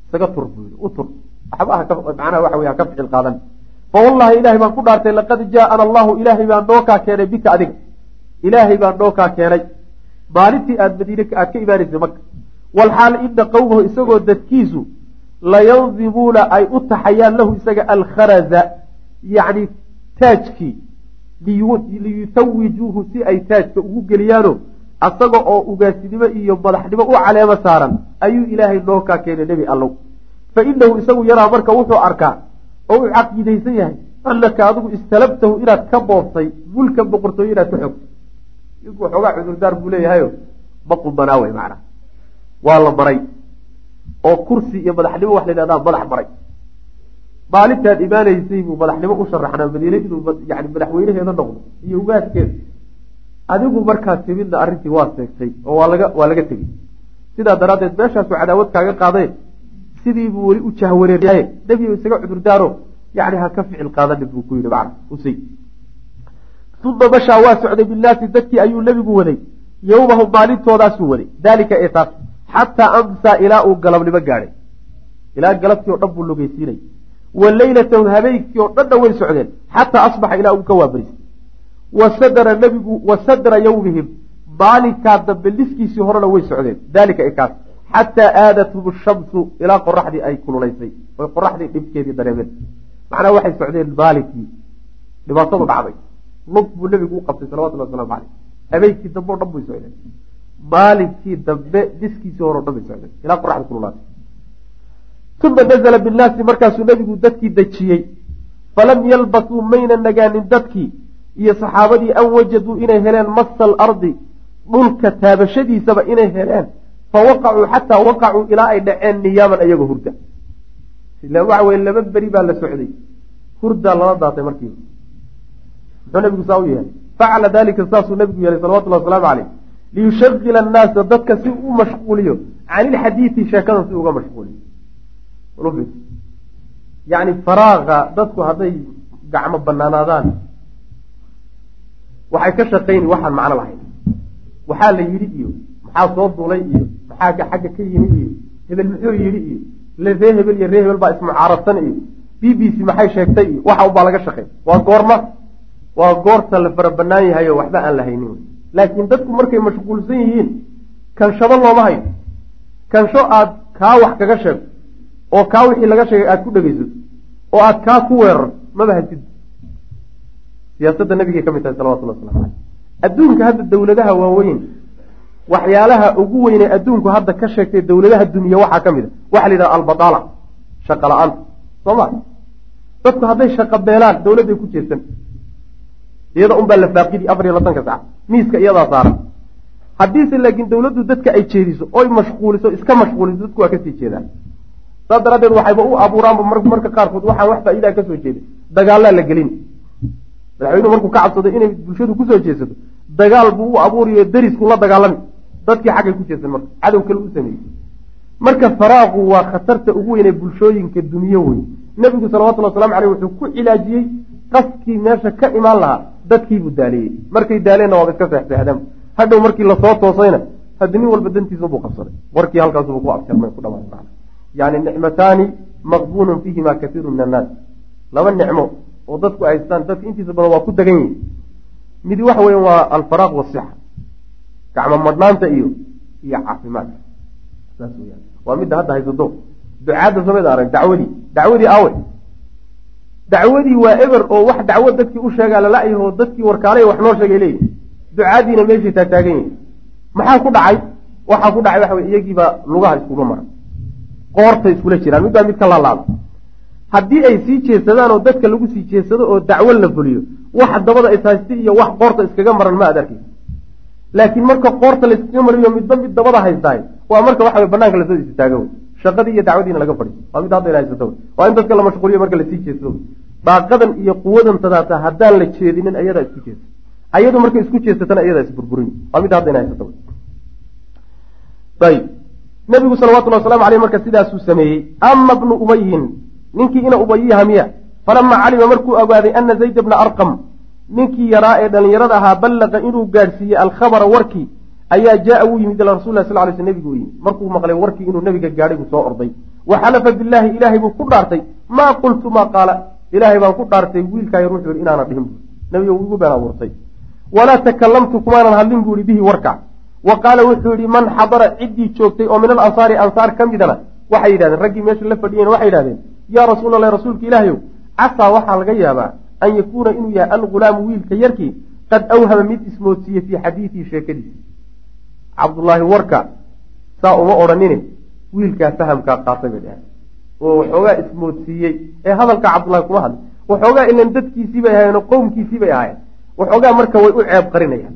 isaga tur buu yii u tur waxba macnaha waxa wey ka ficil qaadan fa wallahi ilahay baan ku dhaartay laqad jaaana allahu ilaahay baan nookaa keenay bika adiga ilaahay baan nookaa keenay. Maalintii aada madiine aad ka imaanaysay maka walxaal ina qowmahu isagoo dadkiisu layandibuuna ay u taxayaan lahu isaga alkharaza yacni taajkii liyutawijuuhu si ay taajka ugu geliyaano asaga oo ugaasinimo iyo madaxnimo u caleemo saaran ayuu ilaahay nookaa keenay nebi allow. Fa inahu isagu yaraa marka wuxuu arkaa oo u caqiidaysan yahay annaka adigu istalabtahu inaad ka boobtay mulkan boqortooyo inaad ka xogto inkuu xoogaa cudurdaar buu leeyahayo ma qubanaa wey macnaa waa la maray. Oo kursi iyo madaxnimo wax la yidhahdaa madax maray. Maalintaad imaanaysay buu madaxnimo u sharaxnaa madiine inuu yani madaxweynaheeda noqdo iyo ugaaskeeda adigu markaa timidna arrintii waa seegtay oo waa laga waa laga tegey. Sidaa daraaddeed meeshaasuu cadaawad kaaga qaadeen sidiibuu weli u jahwareeryaye nebigu isaga cudurdaaro. Yani ha ka ficil qaadanin buu ku yidhi macna. Usay uma mashaa waa socday binnaasi dadkii ayuu nebigu waday yowmahu maalintoodaasuu waday daalika ee taas xataa amsaa ilaa uu galabnimo gaadhay. Ilaa galabtii o dhan buu logeysiinay wa habeenkii oo dhanna way socdeen xataa asbaxa ilaa uu ka waabarisay wasadra nabigu wasadra yowmihim maalinkaa dambe liskiisii horena way socdeen. Daalika ee kaas xataa aadathum shamsu ilaa qoraxdii ay kululaysay. Oy qoraxdii dhibkeedii dareemeen. Macnaha waxay socdeen maalinkii dhibaatadu dhacday lug buu nebigu u qabtay salawatullah waslamu caleyh habeenkii dambe o dhan bay socdeen maalinkii dambe liskiisii hore o dhan socdeen ilaa qoraxdii kululaatay uma nazla binnaasi markaasuu nebigu dadkii dejiyey. Falam yalbasuu mayna nagaanin dadkii. Iyo saxaabadii an wajaduu inay heleen masa alardi dhulka taabashadiisaba inay heleen. Fa waqacuu xataa waqacuu ilaa ay dhaceen niyaaman iyagoo hurda. Waxa weye laba beri baa la socday. Hurdaa lala daatay markiiba muxuu nabigu saa u yeelay. Facala dalika saasuu nabigu yeelay salawatullah wasalaamu caleyh liyushagila annaasa dadka si u mashquuliyo can ilxadiidi sheekadan si uga mashquuliyo. Yani faraaqa dadku hadday gacmo banaanaadaan waxay ka shaqayni waxaan macno lahayn. Waxaa la yidhi iyo maxaa soo duulay iyo maxaa xagga ka yimi iyo hebel muxuu yidhi iyo ree hebel iyo ree hebel baa ismucaaradsan iyo b b c maxay sheegtay iyo waxa unbaa laga shaqay waa goorma waa goorta la fara banaan yahayo waxba aan la haynin laakiin dadku markay mashquulsan yihiin kanshado looma hayo kansho aad kaa wax kaga sheegto oo kaa wixii laga sheegay aada ku dhegeysato oo aad kaa ku weerarto maba hasid siyaasadda nabigay ka mid tahay salawatullah waslamu caleyh adduunka hadda dowladaha waaweyn waxyaalaha ugu weynee adduunku hadda ka sheegtay dowladaha duniya waxaa ka mid a. Waxaa la yidhaha albadaala shaqa la'aanta soo ma? Dadku hadday shaqa beelaan dowladday ku jeesan iyada unbaa la faaqidi afar iyo labatanka sac miiska iyadaa saaran. Haddiise laakiin dowladdu dadka ay jeediso oy mashquuliso iska mashquuliso dadku waa ka sii jeedaan. Saas daraaddeed waxayba u abuuraanba marka qaarkood waxaan wax faa-idaa ka soo jeeda dagaalaa la gelin. Madaxweynuhu markuu ka cabsaday inay bulshadu ku soo jeesato dagaal buu u abuuriyo darisku la dagaalami. Dadkii xaggay ku jeesan marka cadow kale u sameeyey. Marka faraaqu waa khatarta ugu weynee bulshooyinka duniye wey nebigu salawatulli waslamu aleyh wuxuu ku cilaajiyey qaskii meesha ka imaan lahaa dadkiibuu daaleeyey markay daaleenna waaba iska seexseexdeen hadhow markii la soo toosayna haddi nin walba dantiisabuu qabsaday. Warkii halkaasuba ku abjarmay ku dhamaa yani nicmataani maqbuunun fiihima kaiiru min annaas. Laba nicmo oo dadku haystaan dadka intiisa badan waa ku degan yihiin midi waxa weya waa alfaraaq wasixa gacmo madhnaanta iyo iyo caafimaadka. Saas weyaan waa midda hadda haysato ducaadda sameda arag dacwadii. Dacwadii awe dacwadii waa eber oo wax dacwo dadkii u sheegaa lala-yaho dadkii warkaalay wax noo sheegay leeyihi ducaadiina meeshay taagtaagan yihiin maxaa ku dhacay? Waxaa ku dhacay waxa wey iyagiibaa lugaha iskuga mara. Qoortay iskula jiraan. Mid baa mid ka laalaada haddii ay sii jeesadaan oo dadka lagu sii jeesado oo dacwo la fuliyo wax dabada ishaysti iyo wax qoorta iskaga maran ma ad arkaysa laakiin marka qoorta la iskaga mariyo midba mid dabada haystaay waa marka waxa wey banaanka la soo wey shaqadii iyo dacwadiina laga fadhiiso waa mid hadda ina haysato wey waa in dadka la mashquuliyo marka la sii jeesado daaqadan iyo quwadan tadaata haddaan la jeedinin ayadaa isku jeesa ayadu markay isku jeesatana ayadaa isburburin waa mid hadda ina haysato ayb nabigu salawatulli waslamu aleyh marka sidaasuu sameeyey ama bnu ubayin ninkii ina ubayiha miya falamaa calima markuu ogaaday ana zayd bna arqam ninkii yaraa ee dhalinyarada ahaa ballaqa inuu gaadhsiiyey alkhabara warkii ayaa jaaa wuu yimid ila rasul lah sal lay sl nebigu yimid. Markuu maqlay warkii inuu nebiga gaadhay buu soo orday. Wa xalafa billaahi ilaahay buu ku dhaartay. Maa qultu maa qaala ilaahay baan ku dhaartay wiilkaa yar wuxuu yihi inaana dhihin bu nebiga wuu igu been abuurtay walaa takalamtu kumaanan hadlin buu yihi bihi warka. Wa qaala wuxuu yihi man xadara ciddii joogtay oo min alansaari ansaar ka midana waxay yidhahdeen raggii meesha la fadhiyen waxay yidhahdeen yaa rasuul allahi rasuulka ilaahayow casaa waxaa laga yaabaa an yakuuna inuu yahay algulaamu wiilka yarkii qad awhama mid ismoodsiiyey fii xadiidihi sheekadiisa cabdullaahi warka saa uma odhanine wiilkaa fahamkaa qaatay bay dhaheen oo waxoogaa ismoodsiiyey. Ee hadalka cabdullahi kuma hadlin waxoogaa ilan dadkiisii bay ahaayeen oo qowmkiisii bay ahaayeen waxoogaa marka way u ceeb qarinayaan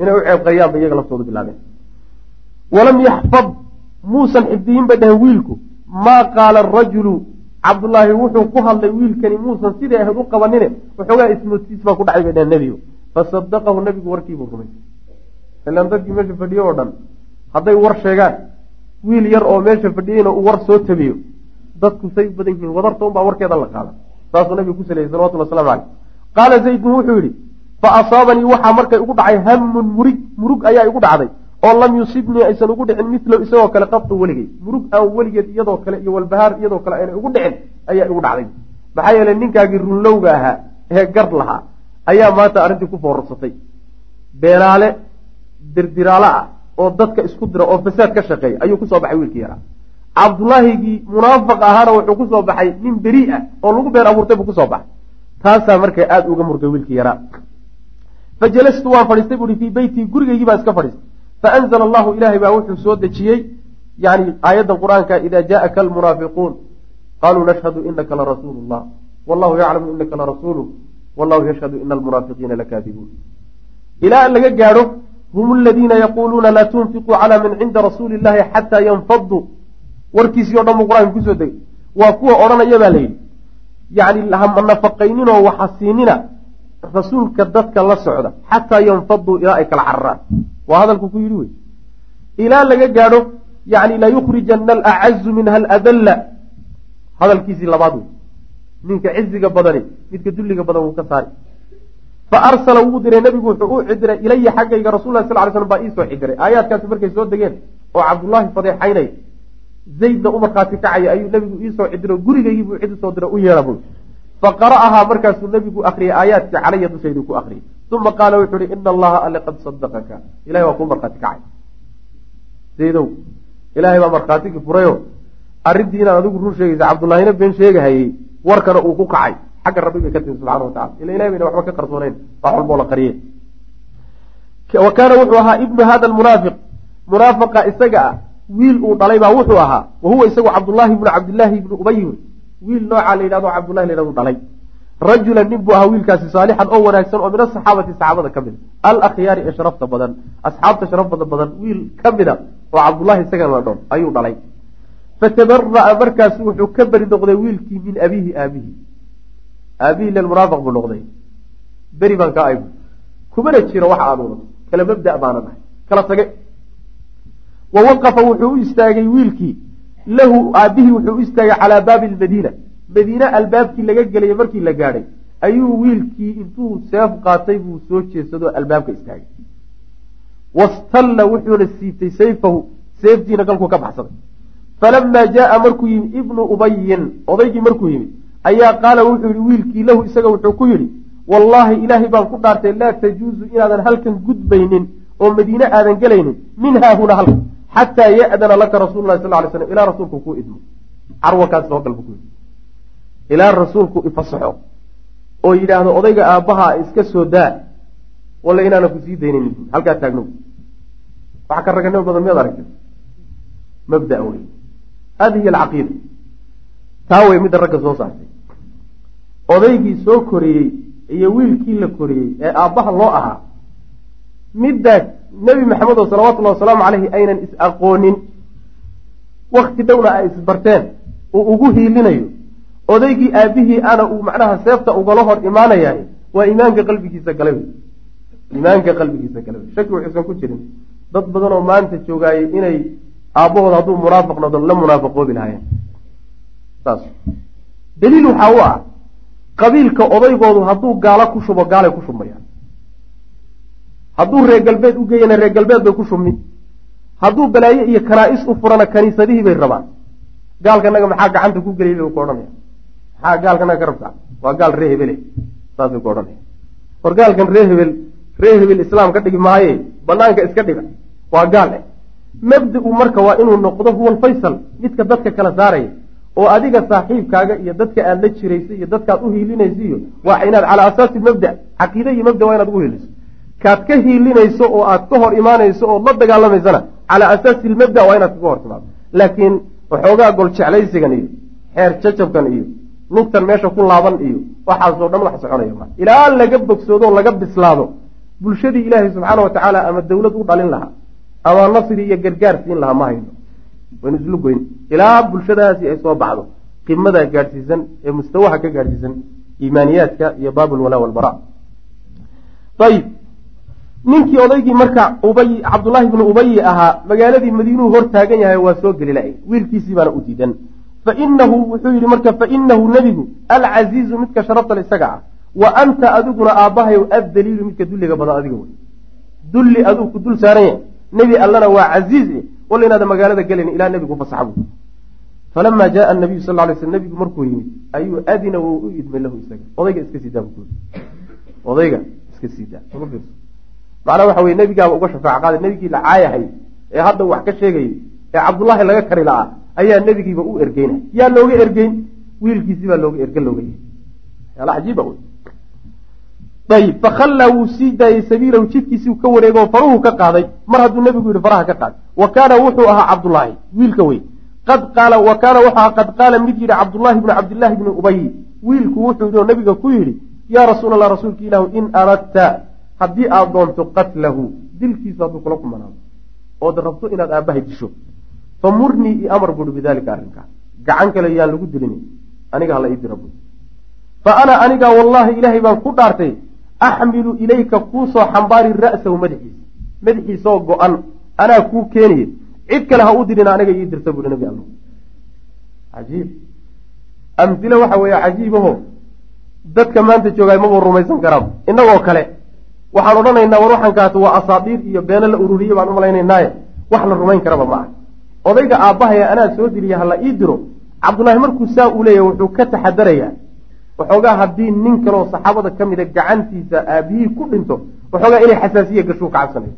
inay u ceeb qariyaan bay iyaga laftoodu bilaabeen. Walam yaxfad muusan xifdiyin bay dhaheen wiilku. Maa qaala arajulu cabdullaahi wuxuu ku hadlay wiilkani muusan sidai ahayd u qabanine. Waxoogaa ismoodsiis baa ku dhacay bay dhaheen nebigu. Fasadaqahu nebigu warkiibuu rumaysay ilaan dadkii meesha fadhiyo oo dhan hadday war sheegaan wiil yar oo meesha fadhiyeyna uu war soo tabiyo dadku say u badan yihiin wadarta unbaa warkeeda la qaada saasuu nabigu ku saleeyey salawatulli waslamu caleyh qaala zaydun wuxuu yidhi fa asaabanii waxaa markay ugu dhacay hamun murig murug ayaa igu dhacday oo lam yusibnii aysan ugu dhicin milow isagoo kale qatu weligay. Murug aan weligeed iyadoo kale iyo walbahaar iyadoo kale ayna igu dhicin ayaa igu dhacday. Maxaa yeeley ninkaagii runlowga ahaa ee gar lahaa ayaa maanta arrintii ku foorarsatay beenaale dirdiraalo ah oo dadka isku dira oo fasaad ka shaqeeya ayuu ku soo baxay wiilkii yaraa cabdullaahigii munaafiq ahaana wuxuu ku soo baxay nin beri ah oo lagu been abuurtay buu ku soo baxay. Taasaa markaa aada uga murgay wiilkii yaraa fa jalastu waan fadhiistay buuhi fii beytii gurigaygii baan iska fadhiistay faanzla allahu ilaahay baa wuxuu soo dejiyey yani aayaddan qur'aanka ida jaءaka almunaafiquun qaluu nashhadu inaka larasuulu llah wallahu yaclamu inaka larasuulu wallahu yashhadu ina almunaafiqiina lakaadibuun ilaa laga gaadho hum aladiina yaquuluuna laa tunfiquu calaa man cinda rasuuli illahi xataa yanfaduu warkiisii o dhan buu qur'aanka ku soo degay waa kuwa odhanaya baa layidhi yani hama nafaqayninoo waxa siinina rasuulka dadka la socda xataa yanfaduu ilaa ay kala cararaan waa hadalku ku yidhi wey ilaa laga gaadho yani layukrijana alacazu minha aladalla hadalkiisii labaad wey ninka ciziga badani midka dulliga badan wuu ka saari fa arsala wuu diray nebigu wuxuu u cidiray ilaya xaggayga rasul lah sal ly slam baa iisoo xidiray aayaadkaasi markay soo degeen oo cabdullaahi fadeexaynay zaydna u markhaati kacaya ayuu nebigu iisoo cidiro gurigaygii buu cid u soo dira u yeedha buu fa qara'ahaa markaasuu nebigu akriyay aayaadkii calaya dushaydu ku akriyay uma qaala wuxuu ihi ina allaha alle qad sadaqaka ilahay waa kuu markhaati kacay. Zaydow ilaahay baa markhaatigii furayo. Arrintii inaad adigu run sheegaysa cabdullaahina been sheegahayey warkana uu ku kacay xagga rabbi bay ka timi subxana wa ila ilahay bayna waxba ka qarsoonayn wax walboo la qariye wa kaana wuxuu ahaa ibnu hada almunaafiq munaafiqa isaga ah wiil uu dhalay baa wuxuu ahaa wa huwa isagu cabdullaahi ibnu cabdillaahi ibnu ubay. Wiil noocaa la yidhahdo cabdullahi la yhahdo dhalay. Rajulan nin buu ahaa wiilkaasi saalixan oo wanaagsan oo min asaxaabati saxaabada ka mida alakhyaari ee sharafta badan asxaabta sharafada badan wiil ka mida oo cabdullahi isaga la dhon ayuu dhalay. Fatabara'a markaasu wuxuu ka beri noqday wiilkii min abiihi aabihi aabihi len munaafiq buu noqday. Beri baan kaa aygu kumana jiro wax aad wadato kala mabda baana nahay. Kala tage. Wa waqafa wuxuu u istaagay wiilkii. Lahu aabihii wuxuu u istaagay calaa baabi lmadiina madiine albaabkii laga gelaya markii la gaadhay ayuu wiilkii intuu seef qaatay buu soo jeesadoo albaabka istaagay. Wastalla wuxuuna siibtay sayfahu. Seeftiina galkuu ka baxsaday. Falamaa jaaa markuu yimi ibnu ubayin odaygii markuu yimi ayaa qaala wuxuu yihi wiilkii lahu isaga wuxuu ku yidhi wallaahi ilaahay baan ku dhaartay laa tajuusu inaadan halkan gudbaynin oo madiine aadan gelaynin min haahuna halkan xataa ya'dana laka rasuulu lahi sal ly slam ilaa rasuulku kuu idmo. Carwakaas soo galbu ku yidhi. Ilaa rasuulku ifasaxo oo yidhaahdo odayga aabbaha iska soo daa walla inaana ku sii daynaynin halkaa taagno. Wax ka raganimo badan miyaad aragta mabda wey hadi hiy alcaqiida. Taa wey midda ragga soo saartay odaygii soo koriyey iyo wiilkii la koriyey ee aabbaha loo ahaa middaa nebi maxamed oo salawatullahi wasalaamu caleyhi aynan is aqoonin wakti dhowna ay isbarteen uu ugu hiilinayo odaygii aabihii ana uu macnaha seefta ugala hor imaanayahay waa iimaanka qalbigiisa gala wey. Iimaanka qalbigiisa gala wey. Shaki wuxuusan ku jirin dad badan oo maanta joogaayay inay aabbahood hadduu munaafiq noqdo la munaafaqoobi lahaayeen. Saas. Daliil waxaa u ah qabiilka odaygoodu hadduu gaalo ku shubo gaalay ku shubmayaan hadduu reer galbeed u geeyana reer galbeed bay ku shubmi hadduu balaaye iyo kanaa-is u furana kaniisadihii bay rabaan. Gaalkanaga maxaa gacanta ku geliyay bay ku odhanaya maxaa gaalkanaga ka rabtaa? Waa gaal ree hebele saasay ku odhanaya war gaalkan ree hebel ree hebel islaam ka dhigi maaye banaanka iska dhiga. Waa gaal eh. Mabda-u marka waa inuu noqdo huwa alfaysal midka dadka kala saaraya oo adiga saaxiibkaaga iyo dadka aad la jiraysa iyo dadkaad u hiilinaysa iyo waa inaad calaa asaasi mabda caqiide iyo mabda waa inaad ugu hiiliso kaad ka hiilinayso oo aad ka hor imaanayso ood la dagaalamaysana calaa asaasi lmabda waa inaad kaga hor timaado. Laakiin waxoogaa gol jeclaysigan iyo xeer jajabkan iyo lugtan meesha ku laaban iyo waxaasoo dhan wax soconaya ma. Ilaa laga bogsoodo laga bislaado bulshadii ilaahay subxaana wa tacaala ama dawlad u dhalin lahaa ama nasri iyo gargaar siin lahaa ma hayno waynu islu goyn ilaa bulshadaasi ay soo baxdo. Qimada gaadhsiisan ee mustawaha ka gaadhsiisan iimaaniyaadka iyo baabulwalaa walbara ayib ninkii odaygii marka ubay cabdullaahi bnu ubayi ahaa magaaladii madiinuhu hor taagan yahay waa soo geli la-ay wiilkiisii baana u diidan. Fainahu wuxuu yihi marka fainahu nebigu alcasiizu midka sharaftale isaga ah. Wa anta adiguna aabbahay addaliilu midka dulliga badan adiga wey dulli aduu ku dul saaran yahay. Nebi allana waa casiiz walla inaada magaalada gelayn ilaa nebigu fasaxa bu falamaa jaaa nabiyu sal lay sl nebigu markuu yimid ayuu adina wou u idmay lahu isaga odayga iska siidaa bu odayga iska siidaa macnaa waxa weye nebigaaba uga shafaac qaaday nebigii la caayahay ee hadda wax ka sheegayay ee cabdullaahi laga kari la-aa ayaa nebigiiba u ergeynay yaa looga ergeyn? Wiilkiisii baa looga erge looga yahay. Yaala ayib fakhallaa wuu sii daayey sabiilahu jidkiisii ka wareegoo faruhu ka qaaday. Mar hadduu nebigu yihi faraha ka qaad. Wa kaana wuxuu ahaa cabdullaahi wiilka wey qad qaala wa kaana wuxuu ahaa qad qaala mid yidhi cabdullaahi bnu cabdillaahi bni ubay. Wiilku wuxuu yidhi oo nabiga ku yidhi yaa rasuul allah rasuulka ilaahu in aradta haddii aad doonto qatlahu dilkiisu hadduu kula kumanaado ood rabto inaad aabbahay disho fa murnii io amar buuhi bidaalika arrinkaa. Gacan kale yaan lagu dilin aniga hala ii dira buui fa ana anigaa wallaahi ilaahay baan ku dhaartay axmilu ilayka kuusoo xambaari ra'sahu madaxiisa madaxiisaoo go-an anaa kuu keeniye cid kale ha u dirina aniga ii dirta buuhi nabi alla cajiib amhilo waxa weeye cajiibaho dadka maanta joogaay mabuu rumaysan karaa innagoo kale waxaan odhanaynaa war waxaan kaata waa asaadiir iyo beeno la ururiye baan umalaynaynaaye wax la rumayn karaba ma ah odayga aabbahaya anaa soo diliya hala ii diro cabdullaahi markuu saa uu leeyahy wuxuu ka taxadarayaa waxoogaa haddii nin kaleo saxaabada ka mida gacantiisa aabihii ku dhinto waxoogaa inay xasaasiye gasho ka cabsanayo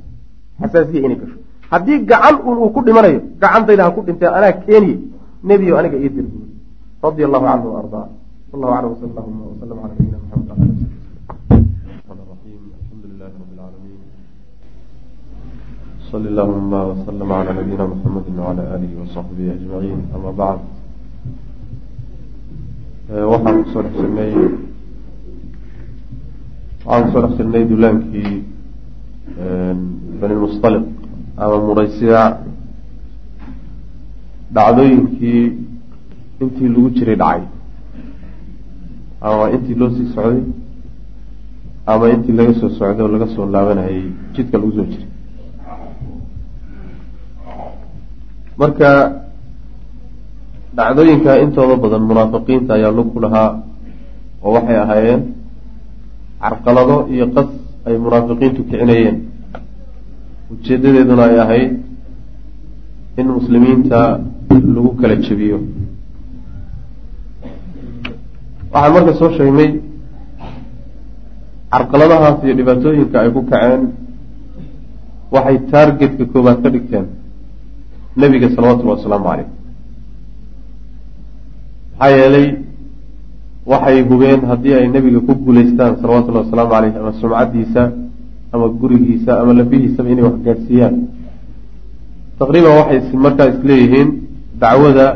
xasaasiye inay gasho haddii gacan un uu ku dhimanayo gacantayda ha ku dhintee anaa keeniye nebiyo aniga ii dir buuri radia allahu canhu ardaa wallahu aclam wsal allahuma wslam cala nabiyina maxamed صل اللهم وسلم على نبينا محمد وعلى آله وصحبه أجمعين أما بعد waxaan ku soo dhex jirnay waxaan ku soo dhex jirnay dulaankii bani lmustaliq ama muraysiya dhacdooyinkii intii lagu jiray dhacay. Ama intii loo sii socday ama intii laga soo socday oo laga soo laabanayay jidka lagu soo jiray. Marka dhacdooyinka intooda badan munaafiqiinta ayaa lug ku lahaa oo waxay ahaayeen carqalado iyo qas ay munaafiqiintu kicinayeen. Ujeedadeeduna ay ahayd in muslimiinta lagu kala jebiyo. Waxaan marka soo sheegnay carqaladahaas iyo dhibaatooyinka ay ku kaceen waxay taargetka koobaad ka dhigteen nebiga salawatullhi wasalaamu caleyh maxaa yeelay waxay hubeen haddii ay nebiga ku guulaystaan salawatullahi wasalaamu caleyh ama sumcaddiisa ama gurigiisa ama lafihiisaba inay wax gaadhsiiyaan taqriiban waxay markaa isleeyihiin dacwada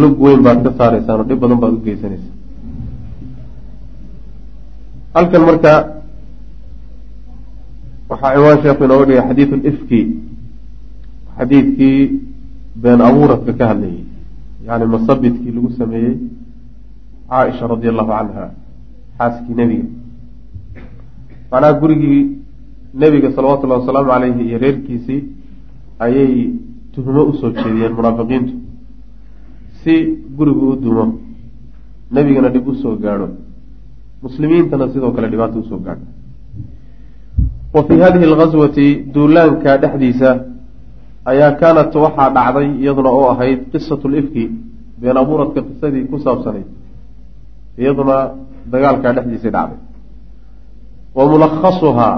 lug weyn baad ka saaraysaan oo dhib badan baad u geysanaysaa. Halkan marka waxaa ciwaan sheekhu inooga dhigay xadiidu lifki xadiidkii been abuuradka ka hadlayay yani masabidkii lagu sameeyey caaisha radi allahu canha xaaskii nebiga. Macnaha gurigii nebiga salawatullahi wasalaamu caleyhi iyo reerkiisii ayay tuhmo u soo jeediyeen munaafiqiintu si gurigu u dumo nebigana dhib u soo gaadho muslimiintana sidoo kale dhibaato u soo gaadho. Wa fii hadihi alghaswati duulaanka dhexdiisa ayaa kaanat waxaa dhacday iyaduna oo ahayd qisatu lifki been abuuradka qisadii ku saabsanayd iyaduna dagaalkaa dhexdiisay dhacday. Wa mulakhasuhaa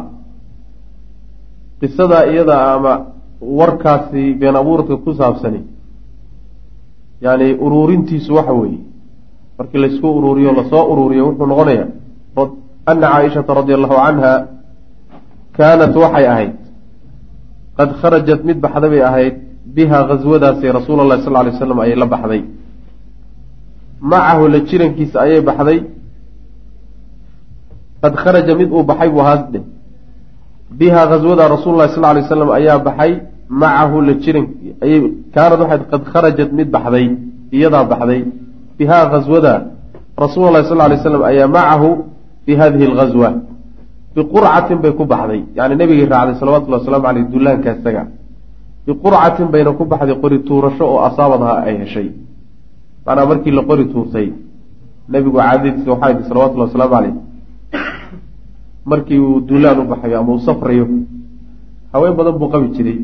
qisadaa iyada ama warkaasi been abuuradka ku saabsani yani uruurintiisu waxa weeye markii laysku uruuriyo la soo uruuriyo wuxuu noqonayaa ana caaishata radi allahu canha kaanat waxay ahayd qad kharajat mid baxda bay ahayd biha ghaswadaasi rasuul allahi sal lay slam ayay la baxday macahu la jirankiisa ayay baxday qad kharaja mid uu baxay buu haasde biha ghaswada rasuul lahi sal lay slam ayaa baxay macahu la jiran ayay kaanad waxayd qad kharajat mid baxday iyadaa baxday biha ghaswada rasuul lahi sal lay slam ayaa macahu fi hadihi alghaswa biqurcatin bay ku baxday yani nebigii raacday salawatullahi wasalaamu aleyh dullaanka isaga biqurcatin bayna ku baxday qori tuurasho oo asaabadha ay heshay macnaa markii la qori tuurtay nebigu caadadiisa waxaa yidhi salawatullahi wasalaamu caleyh markii uu duulaan u baxayo ama uu safrayo haween badan buu qabi jiray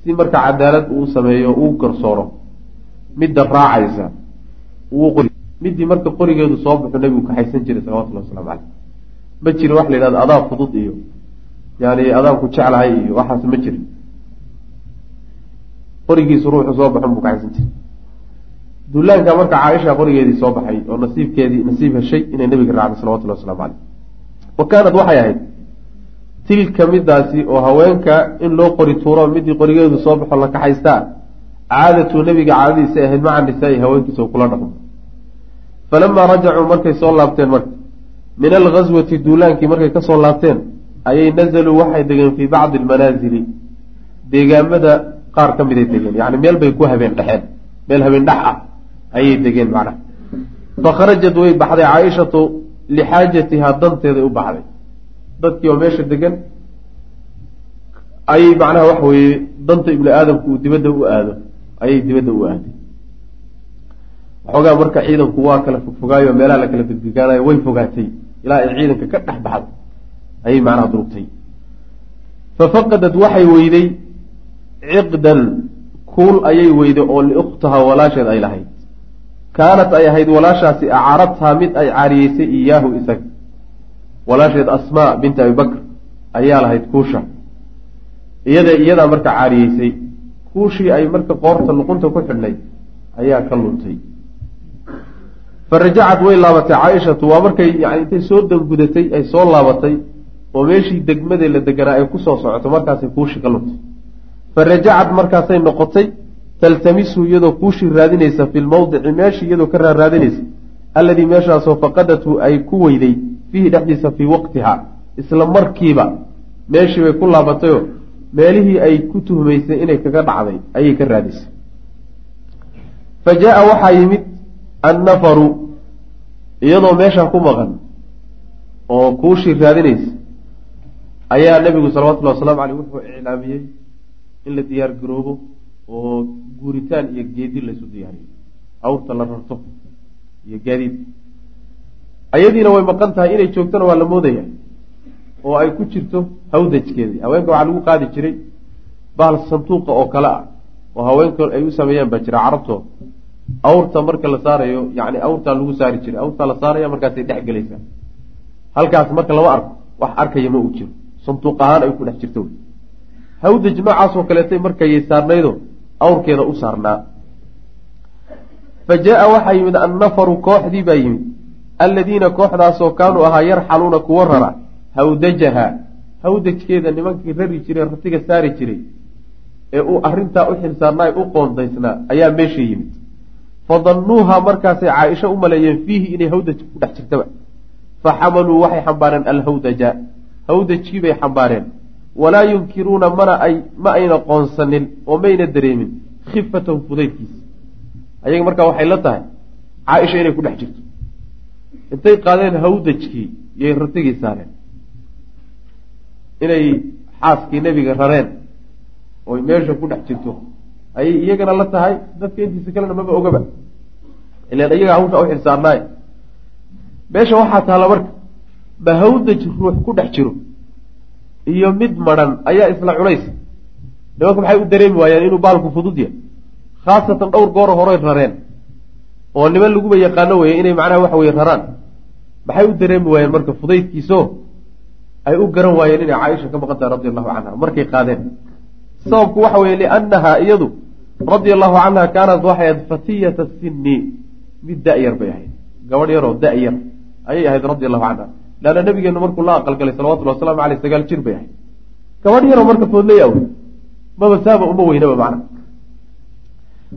si marka cadaalad uu sameeyo uu garsooro midda raacaysa middii marka qorigeedu soo baxo nebigu kaxaysan jiray salawatullahi waslamu caleyh ma jirin wax la yidhahdo adaa fudud iyo yani adaan ku jeclahay iyo waxaas ma jirin qorigiisu ruuxu soo baxon buu kaxaysan jiray. Dullaanka marka caaisha qorigeedii soo baxay oo nasiibkeedii nasiib heshay inay nebiga raacday salawatullahi waslamu caleyh wa kaanad waxay ahayd tilka midaasi oo haweenka in loo qori tuuro midii qorigeedu soo baxo la kaxaystaa caadatu nebiga caadadiisa ahayd maca nisaa-i haweenkiisa kula dhaqmo. Falamaa rajacuu markay soo laabteen marka min alghaswati duulaankii markay ka soo laabteen ayay nazaluu waxay degeen fii bacdi almanaasili deegaamada qaar ka miday degeen yani meel bay ku habeen dhexeen. Meel habeen dhex ah ayay degeen macnaha. Fakharajat way baxday caaishatu lixaajatihaa danteeday u baxday. Dadkii oo meesha degan ayay macnaha waxa weeye danta ibni aadamku uu dibadda u aado ayay dibadda u aaday waxoogaa marka ciidanku waa kala fogfogaayo meelaha la kala degdegaanayo way fogaatay ilaa ay ciidanka ka dhex baxday ayay macnaha durugtay. Fafaqadad waxay weyday ciqdan kuul ayay weyday oo liukhtaha walaasheed ay lahayd. Kaanat ay ahayd walaashaasi acaradhaa mid ay caariyeysay iyaahu isaga. Walaasheed asmaa binti abibakr ayaa lahayd kuusha. Iyada iyadaa marka caariyeysay kuushii ay marka qoorta luqunta ku xidhnay ayaa ka luntay fa rajacad way laabatay caaishatu waa markay yani intay soo dangudatay ay soo laabatay oo meeshii degmadee la deganaa ay ku soo socoto markaasay kuushii ka luntay fa rajacad markaasay noqotay taltamisu iyadoo kuushii raadinaysa fi lmawdici meeshii iyadoo ka raaraadinaysa alladii meeshaasoo faqadathu ay ku weyday fiihi dhexdiisa fii waqtiha isla markiiba meeshii bay ku laabatayoo meelihii ay ku tuhmaysay inay kaga dhacday ayay ka raadisay. Fa jaa waxaa yimid annafaru iyadoo meeshaa ku maqan oo kuushii raadinaysa ayaa nebigu salawatullahi wasalaamu caleyh wuxuu iclaamiyey in la diyaar garoobo oo guuritaan iyo geedi laysu diyaariyo awrta la rarto iyo gaadiid. Ayadiina way maqan tahay inay joogtona waa la moodaya oo ay ku jirto hawdajkeedii. Haweenka waxaa lagu qaadi jiray bahal sanduuqa oo kale ah oo haweenka ay u sameeyaan baa jira carabtooda awrta marka la saarayo yani awrtaa lagu saari jiray awrtaa la saaraya markaasay dhex gelaysaa. Halkaas marka lama arko wax arkaya ma uu jiro. Sanduuq ahaan ay ku dhex jirto. Hawdaj noocaasoo kaleetay markayay saarnaydo awrkeeda u saarnaa. Fa jaa waxaa yimid annafaru kooxdii baa yimid. Alladiina kooxdaasoo kaanuu ahaa yarxaluuna kuwa rara hawdajaha. Hawdajkeeda nimankii rari jiray ratiga saari jiray ee uu arrintaa u xilsaarnaa u qoondaysnaa ayaa meesha yimid fadannuuha markaasay caaisha u maleeyeen fiihi inay hawdaj ku dhex jirtaba fa xamaluu waxay xambaareen alhawdaja hawdajkii bay xambaareen walaa yunkiruuna mana ay ma ayna qoonsanin oo mayna dareemin khifatahu fudaydkiisa ayaga markaa waxay la tahay caaisha inay ku dhex jirto intay qaadeen hawdajkii yay ratigii saareen inay xaaskii nebiga rareen oy meesha ku dhex jirto ayay iyagana la tahay dadka intiisa kalena maba ogaba ilan iyaga hawsha u xilsaarnaay meesha waxaa taalla marka ma hawdaj ruux ku dhex jiro iyo mid madran ayaa isla culays nimanka maxay u dareemi waayeen inuu baalku fudud yahay? Khaasatan dhowr gooro horay rareen oo niman laguba yaqaano weeye inay macnaha waxa weye raraan. Maxay u dareemi waayeen marka fudaydkiiso ay u garan waayeen inay caaisha ka maqan tahay radi allahu canha markay qaadeen. Sababku waxa weye liannaha iyadu radia allahu canha kaanat waxay ahayd fatiyata sinni. Mid da-yar bay ahayd. Gabadh yaroo da-yar ayay ahayd radia allahu canha leanna nabigeenu markuu la aqalgalay salawatulli waslamu aleyh sagaal jir bay ahayd. Gabadh yaroo marka foodley aw maba saaba uma weynaba macna.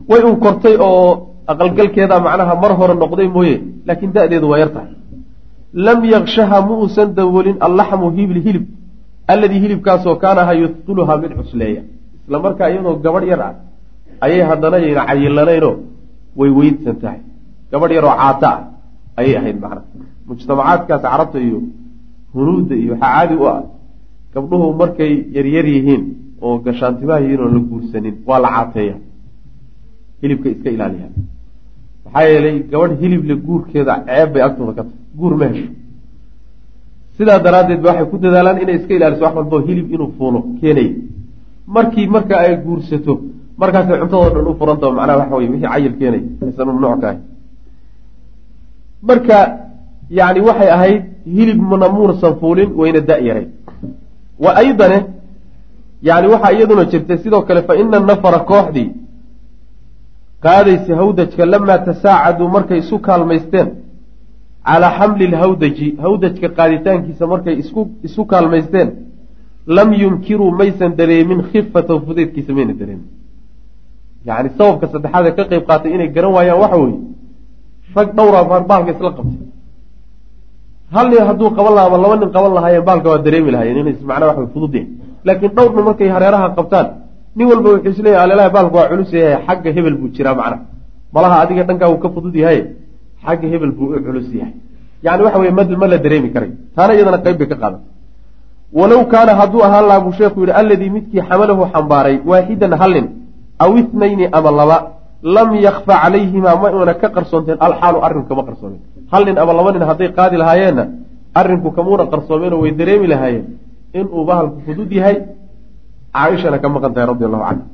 Way un kortay oo aqalgalkeeda macnaha mar hore noqday mooye laakiin da-deedu waa yar tahay. Lam yakshaha mu uusan dawoolin allaxmu hibli hilib alladii hilibkaasoo kaanaha yudqiluhaa mid cusleeya isla markaa iyadoo gabadh yar ah ayay haddana yayna cayilanaynoo way weydsan tahay. Gabadh yaroo caata ah ayay ahayd macna mujtamacaadkaas carabta iyo hunuudda iyo waxaa caadi u ah gabdhuhu markay yaryar yihiin oo gashaantimaha yihiin oon la guursanin waa la caateeya. Hilibka iska ilaaliya. Maxaa yeelay gabadh hilible guurkeeda ceeb bay agtooda ka tahay. Guur ma hesho. Sidaa daraaddeed ba waxay ku dadaalaan inay iska ilaaliso wax walbao hilib inuu fuulo keenay. Markii marka ay guursato markaasay cuntadoo dhan u furantao macnaha waxa weye wixii cayil keenay aysan mamnuuc ka ahay marka yani waxay ahayd hilib namuursan fuulin wayna da-yaray wa aydane yani waxaa iyaduna jirtay sidoo kale fa ina nafara kooxdii qaadaysa hawdajka lamaa tasaacaduu markay isu kaalmaysteen calaa xamli lhawdaji hawdajka qaaditaankiisa markay isku isu kaalmaysteen lam yunkiruu maysan dareemin khifatahu fudeydkiisa mayna dareemin yani sababka saddexaad ee ka qeyb qaatay inay garan waayaan waxa weeye rag dhowraa baalka isla qabtay. Hal nin hadduu qaban laha ama laba nin qaban lahaayeen baalka waa dareemi lahaayeen inays macnaa wax fudud yahay laakiin dhowrna markay hareeraha qabtaan nin walba wuxuu isleeyahy alelaha baalku waa culus yahay xagga hebel buu jiraa macna. Malaha adiga dhankaa uu ka fudud yahay xagga hebel buu u culus yahay. Yani waxa weye ma la dareemi karay. Taana iyadana qayb bay ka qaadatay walow kaana hadduu ahaan lahaa buu sheekhu yihi alladii midkii xamalahu xambaaray waaxidan hal nin aw ithnayni ama laba lam yakfa calayhimaa ma una ka qarsoonteen alxaalu arrinku kama qarsoomen hal nin ama laba nin hadday qaadi lahaayeenna arrinku kamuuna qarsoomeenoo way dareemi lahaayeen inuu bahalku fudud yahay caaishana ka maqan tahay radi allahu canha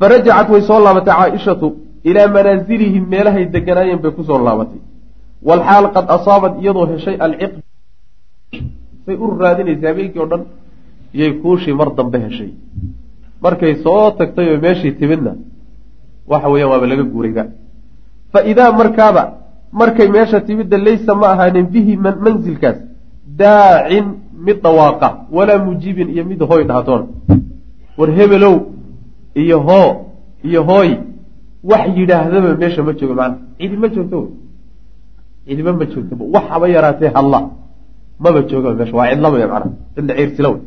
farajacat way soo laabatay caaishatu ilaa manaazilihim meelahay deganaayeen bay ku soo laabatay walxaal qad asaabat iyadoo heshay alciq say u raadinaysay habeenkii o dhan iyay kuushii mar dambe heshay markay soo tagtay oo meeshii timidna waxa weeyaan waaba laga guurayba fa idaa markaaba markay meesha timidda laysa ma ahaanin bihi mansilkaas daacin mid dhawaaqa walaa mujiibin iyo mid hooy dhahatoona war hebelow iyo hoo iyo hooy wax yidhaahdaba meesha ma joogo cidi ma joogto. Cidiba ma joogtoba wax haba yaraatee halla maba joogaba meesha waa cidlaba macana cidla ciirsila wey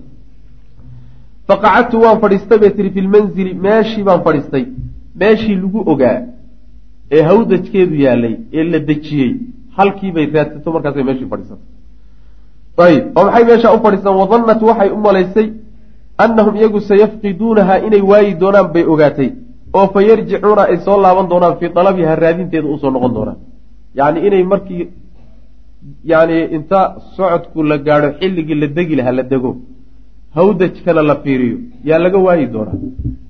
faqacadtu waan fadhiistay bay tihi fi lmanzili meeshii baan fadhiistay. Meeshii lagu ogaa ee hawdajkeedu yaalay ee la dejiyey halkiibay raadsato markaasay meeshii fadhiisatay ayib oo maxay meesha u fadhiistaan wadannat waxay u malaysay annahum iyagu sayafqiduunaha inay waayi doonaan bay ogaatay oo fa yarjicuuna ay soo laaban doonaan fii dalabiha raadinteeda u soo noqon doonaan. Yacni inay markii yani inta socodku la gaadho xilligii la degi lahaa la dego hawdajkana la fiiriyo yaa laga waayi doonaa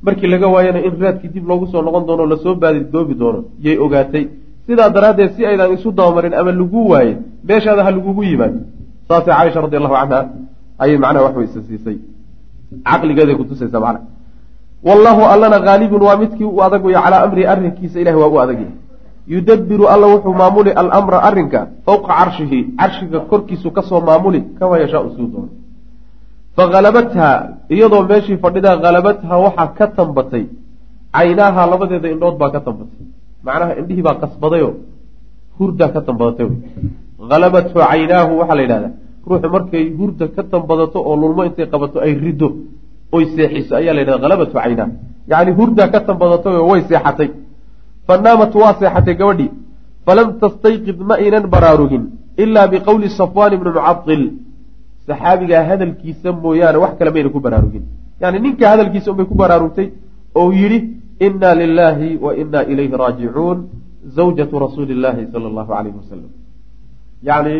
markii laga waayana in raadkii dib loogu soo noqon doono la soo baadidoobi doono yay ogaatay. Sidaa daraaddeed si aydan isu dabamarin ama lagu waaye meeshaada ha lagugu yimaado. Saasay caaisha radi allahu canha ayay macnaha wax way isa siisay caqligeeday kutusaysa macna wallahu allana haalibun waa midkii u adag waya calaa amrihi arrinkiisa ilahi waa u adagya yudabiru alla wuxuu maamuli alamra arrinka fowqa carshihi. Carshiga korkiisu ka soo maamuli kama yashaau suu doono fakhalabatha iyadoo meeshii fadhidaa khalabatha waxaa ka tambatay. Caynaaha labadeeda indhood baa ka tambatay. Macnaha indhihii baa qasbadayoo hurdaa ka tambadatay. Halabathu caynaahu waxaa la yidhahdaa ruuxu markay hurda ka tambadato oo lulmo intay qabato ay rido oy seexiso ayaa la yidhahda halabatu caynaahu yacni hurdaa ka tambadatay oo way seexatay. Fa naamat waa seexatay gabadhii. Falam tastayqid ma aynan baraarugin ilaa biqowli safwaan ibni mucadil saxaabigaa hadalkiisa mooyaane wax kale mayna ku baraarugin. Yani ninka hadalkiisa unbay ku baraarugtay oo yidhi inna lilaahi wa inna ilayhi raajicuun zawjatu rasuuli illaahi sala allahu calayhi wasalam yacni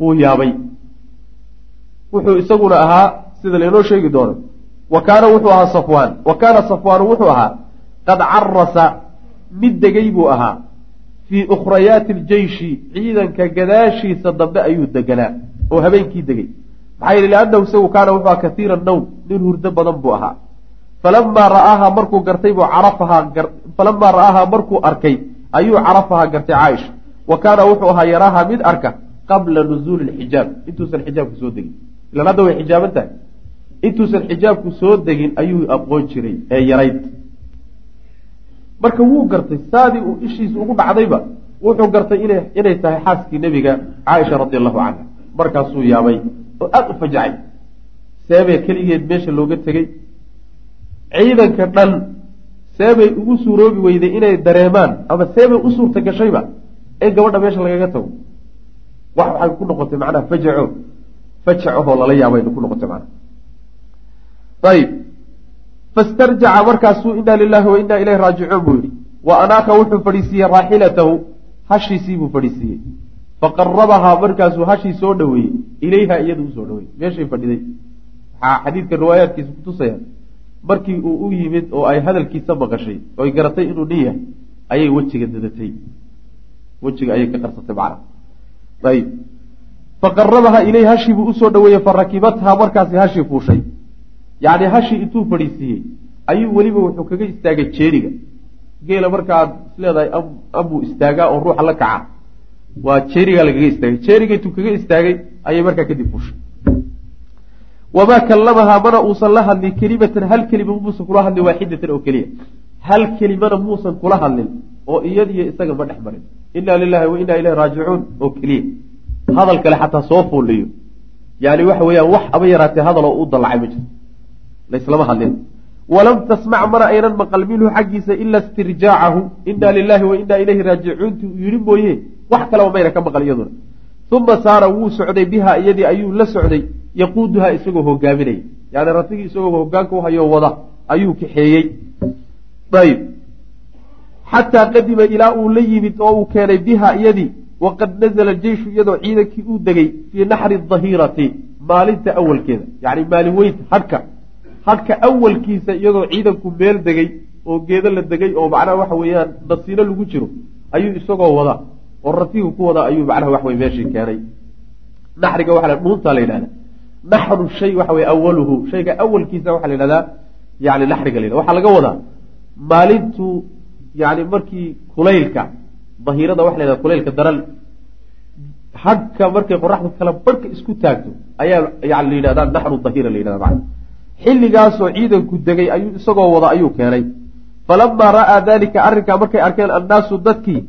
wuu yaabay. Wuxuu isaguna ahaa sida lainoo sheegi doono. Wa kaana wuxuu ahaa safwaan. Wa kaana safwaanu wuxuu ahaa qad carasa mid degay buu ahaa. Fii ukhrayaati ljeyshi ciidanka gadaashiisa dambe ayuu deganaa oo habeenkii degay. Maxaa yeele liannahu isagu kaana wuxuu ahaa katiira nawm nin hurdo badan buu ahaa. Falamaa ra'aahaa markuu gartay buu carafahaa falamaa ra'aahaa markuu arkay ayuu carafahaa gartay caaisha. Wa kaana wuxuu ahaa yaraaha mid arka qabla nuzuuli lxijaab intuusan xijaabku soo degin. Ilan hadda way xijaaban tahay? Intuusan xijaabku soo degin ayuu aqoon jiray ee yarayd. Marka wuu gartay saadii uu ishiisa ugu dhacdayba wuxuu gartay ina inay tahay xaaskii nebiga caaisha radi allahu canha markaasuu yaabay oo aada u fajacay. Seebee keligeed meesha looga tegey. Ciidanka dhan seebay ugu suuroobi weyday inay dareemaan ama seebay u suurta gashayba in gabadha meesha lagaga tago. Wax waxay ku noqotay macnaha fajaco. Fajacahoo lala yaabayna ku noqotay macnaha. Ayib. Fastarjaca markaasuu inaa lilahi wa inaa raajicuun buu yihi wa anaaka wuxuu fadhiisiiyey raaxilatahu. Hashiisii buu fadhiisiiyey faqarabahaa markaasuu hashii soo dhoweeyey ilayha iyada u soo dhaweeyey. Meeshay fadhiday. Waxaa xadiidka riwaayaadkiisa kutusaya markii uu u yimid oo ay hadalkiisa maqashay oy garatay inuu nin yahay ayay wejiga dadatay. Wejiga ayay ka qarsatay macna ayib. Faqarabaha ileyh hashii buu u soo dhaweeyey farakibathaa markaasi hashii fuushay. Yacni hashii intuu fadhiisiiyey ayuu weliba wuxuu kaga istaagay jeeriga. Geela markaaad isleedahay ambuu istaagaa oo ruuxa la kaca waa jeerigaa lagaga istaagay. Jeeriga intuu kaga istaagay ayay markaa kadib fuushay. Wamaa kallamahaa mana uusan la hadlin kelimatan hal kelima muusan kula hadlin waaxidatan oo keliya. Hal kelimana muusan kula hadlin oo iyadiyo isaga ma dhex marin. Inaa lilahi wa inaa ilayhi raajicuun oo keliya. Hadal kale xataa soo fuuliyo yani waxa weeyaan wax aba yaraatee hadaloo u dallacay ma jirto. Laislama hadlin walam tasmac mana aynan maqal minhu xaggiisa ila istirjaacahu inaa lilahi wa inaa ilayhi raajicuunti uu yidhi mooye wax kaleba mayna ka maqal iyaduna uma saara wuu socday biha iyadii ayuu la socday yaquuduhaa isagoo hogaaminaya yani ratigii isagoo hogaanka uhayo wada ayuu kaxeeyey ayb xataa qadima ilaa uu la yimid oo uu keenay biha iyadii waqad nazla jeyshu iyadoo ciidankii uu degay fii naxri dahirati maalinta awalkeeda yani maalin weynta hadhka hadhka awalkiisa iyadoo ciidanku meel degay oo geedo la degay oo macnaha waxa weeyaan nasiino lagu jiro ayuu isagoo wada oo ratiga ku wada ayuu macnaha waxwey meeshii keenay. Naxriga waxa dhuuntaa la yidhahda naxru shay waxa wey awaluhu shayga awalkiisa waxaa la yidhahdaa yani naxriga la yhahda waxaa laga wadaa maalintuu yani markii kulaylka dahirada waxa la yhahda kulaylka daran hadhka markay qoraxdu kala barhka isku taagto ayaa yani la yidhahdaa naxru dahira la yidhahda mana xilligaasoo ciidanku degay ayuu isagoo wada ayuu keenay. Falamaa ra'aa dalika arrinkaa markay arkeen annaasu dadkii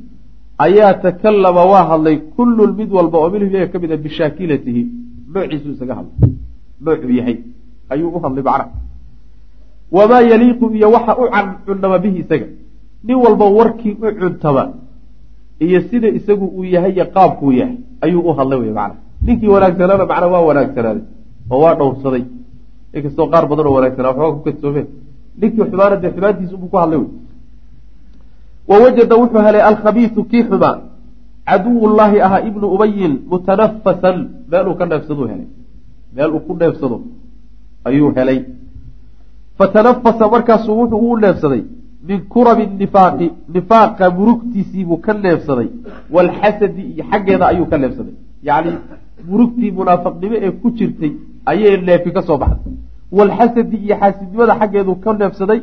ayaa takallama waa hadlay kullun mid walba oo minhum iyaga ka mid a bishaakilatihi noociisu isaga hadlay. Noocuu yahay. Ayuu u hadlay macna wamaa yaliiqu iyo waxa u cunnama bihi isaga. Nin walba warkii u cuntama iyo sida isagu uu yahay iyo qaabkuu yahay ayuu u hadlay wey macna ninkii wanaagsanaana macna waa wanaagsanaaday oo waa dhowrsaday inkastoo qaar badan oo wanaagsanaa waxooga ku kadsoomeen ninkii xumaana dee xumaantiisa ubuu ku hadlay wey. Wawajada wuxuu helay alkhabiisu kii xumaa. Caduwullaahi ahaa ibnu ubayin mutanafasan meel uu ka neefsaduu helay. Meel uu ku neefsado ayuu helay. Fatanafasa markaasuu wuxuu u neefsaday. Min kurabi nifaaqi. Nifaaqa murugtiisiibuu ka neefsaday. Waalxasadi iyo xaggeeda ayuu ka neefsaday. Yacni murugtii munaafaqnimo ee ku jirtay ayay neefi ka soo baxday. Waalxasadi iyo xaasidnimada xaggeeduu ka neefsaday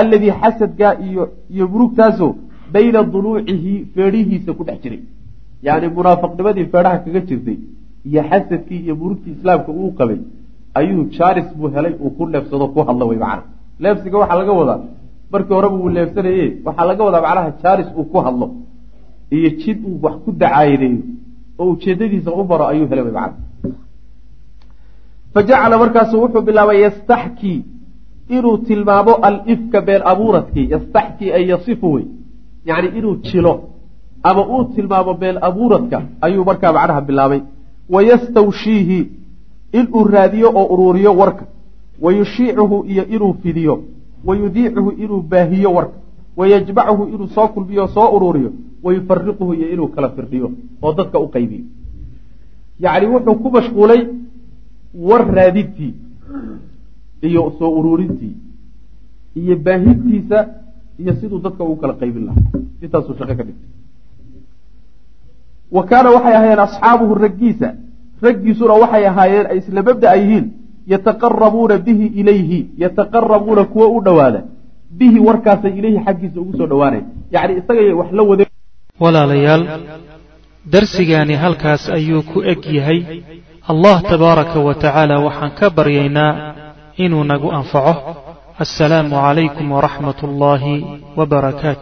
alladii xasadkaa iyo iyo murugtaasoo bayna duluucihi feedhihiisa ku dhex jiray. Yacni munaafaqnimadii feedhaha kaga jirtay iyo xasadkii iyo murugtii islaamka uu qabay ayuu jaaris buu helay uu ku leebsado ku hadlo wey macana leebsiga waxaa laga wadaa markii horeba uu leebsanaye waxaa laga wadaa macnaha jaaris uu ku hadlo. Iyo jid uu wax ku dacaayadeeyo oo ujeedadiisa u baro ayuu helay wey macana fa jacala markaasu wuxuu bilaabay yastaxkii inuu tilmaamo alifka been abuuradkii yastaxkii ay yasifu wey yacni inuu jilo ama uu tilmaamo been abuuradka ayuu markaa macnaha bilaabay wayastawshiihi inuu raadiyo oo uruuriyo warka wayushiicuhu iyo inuu fidiyo wayudiicuhu inuu baahiyo warka wayajmacuhu inuu soo kulmiyo soo uruuriyo wayufariquhu iyo inuu kala firdhiyo oo dadka u qaybiyo yacni wuxuu ku mashquulay war raadintii iyo soo uruurintii iyo baahintiisa iyo siduu dadka ugu kala qaybin lahaa. Intaasuu shaqo ka dhigtay. Wa kaana waxay ahaayeen asxaabuhu raggiisa. Raggiisuna waxay ahaayeen ay isla mabda yihiin yataqarabuuna bihi ilayhi yataqarabuuna kuwa u dhowaada. Bihi warkaasay ilayhi xaggiisa ugu soo dhowaanayn yacni isagay wax la wade walaalayaal darsigaani halkaas ayuu ku eg yahay allah tabaaraka wa tacaala waxaan ka baryaynaa inuu nagu anfaco. Assalaamu calaykum waraxmat ullaahi wbarakaatu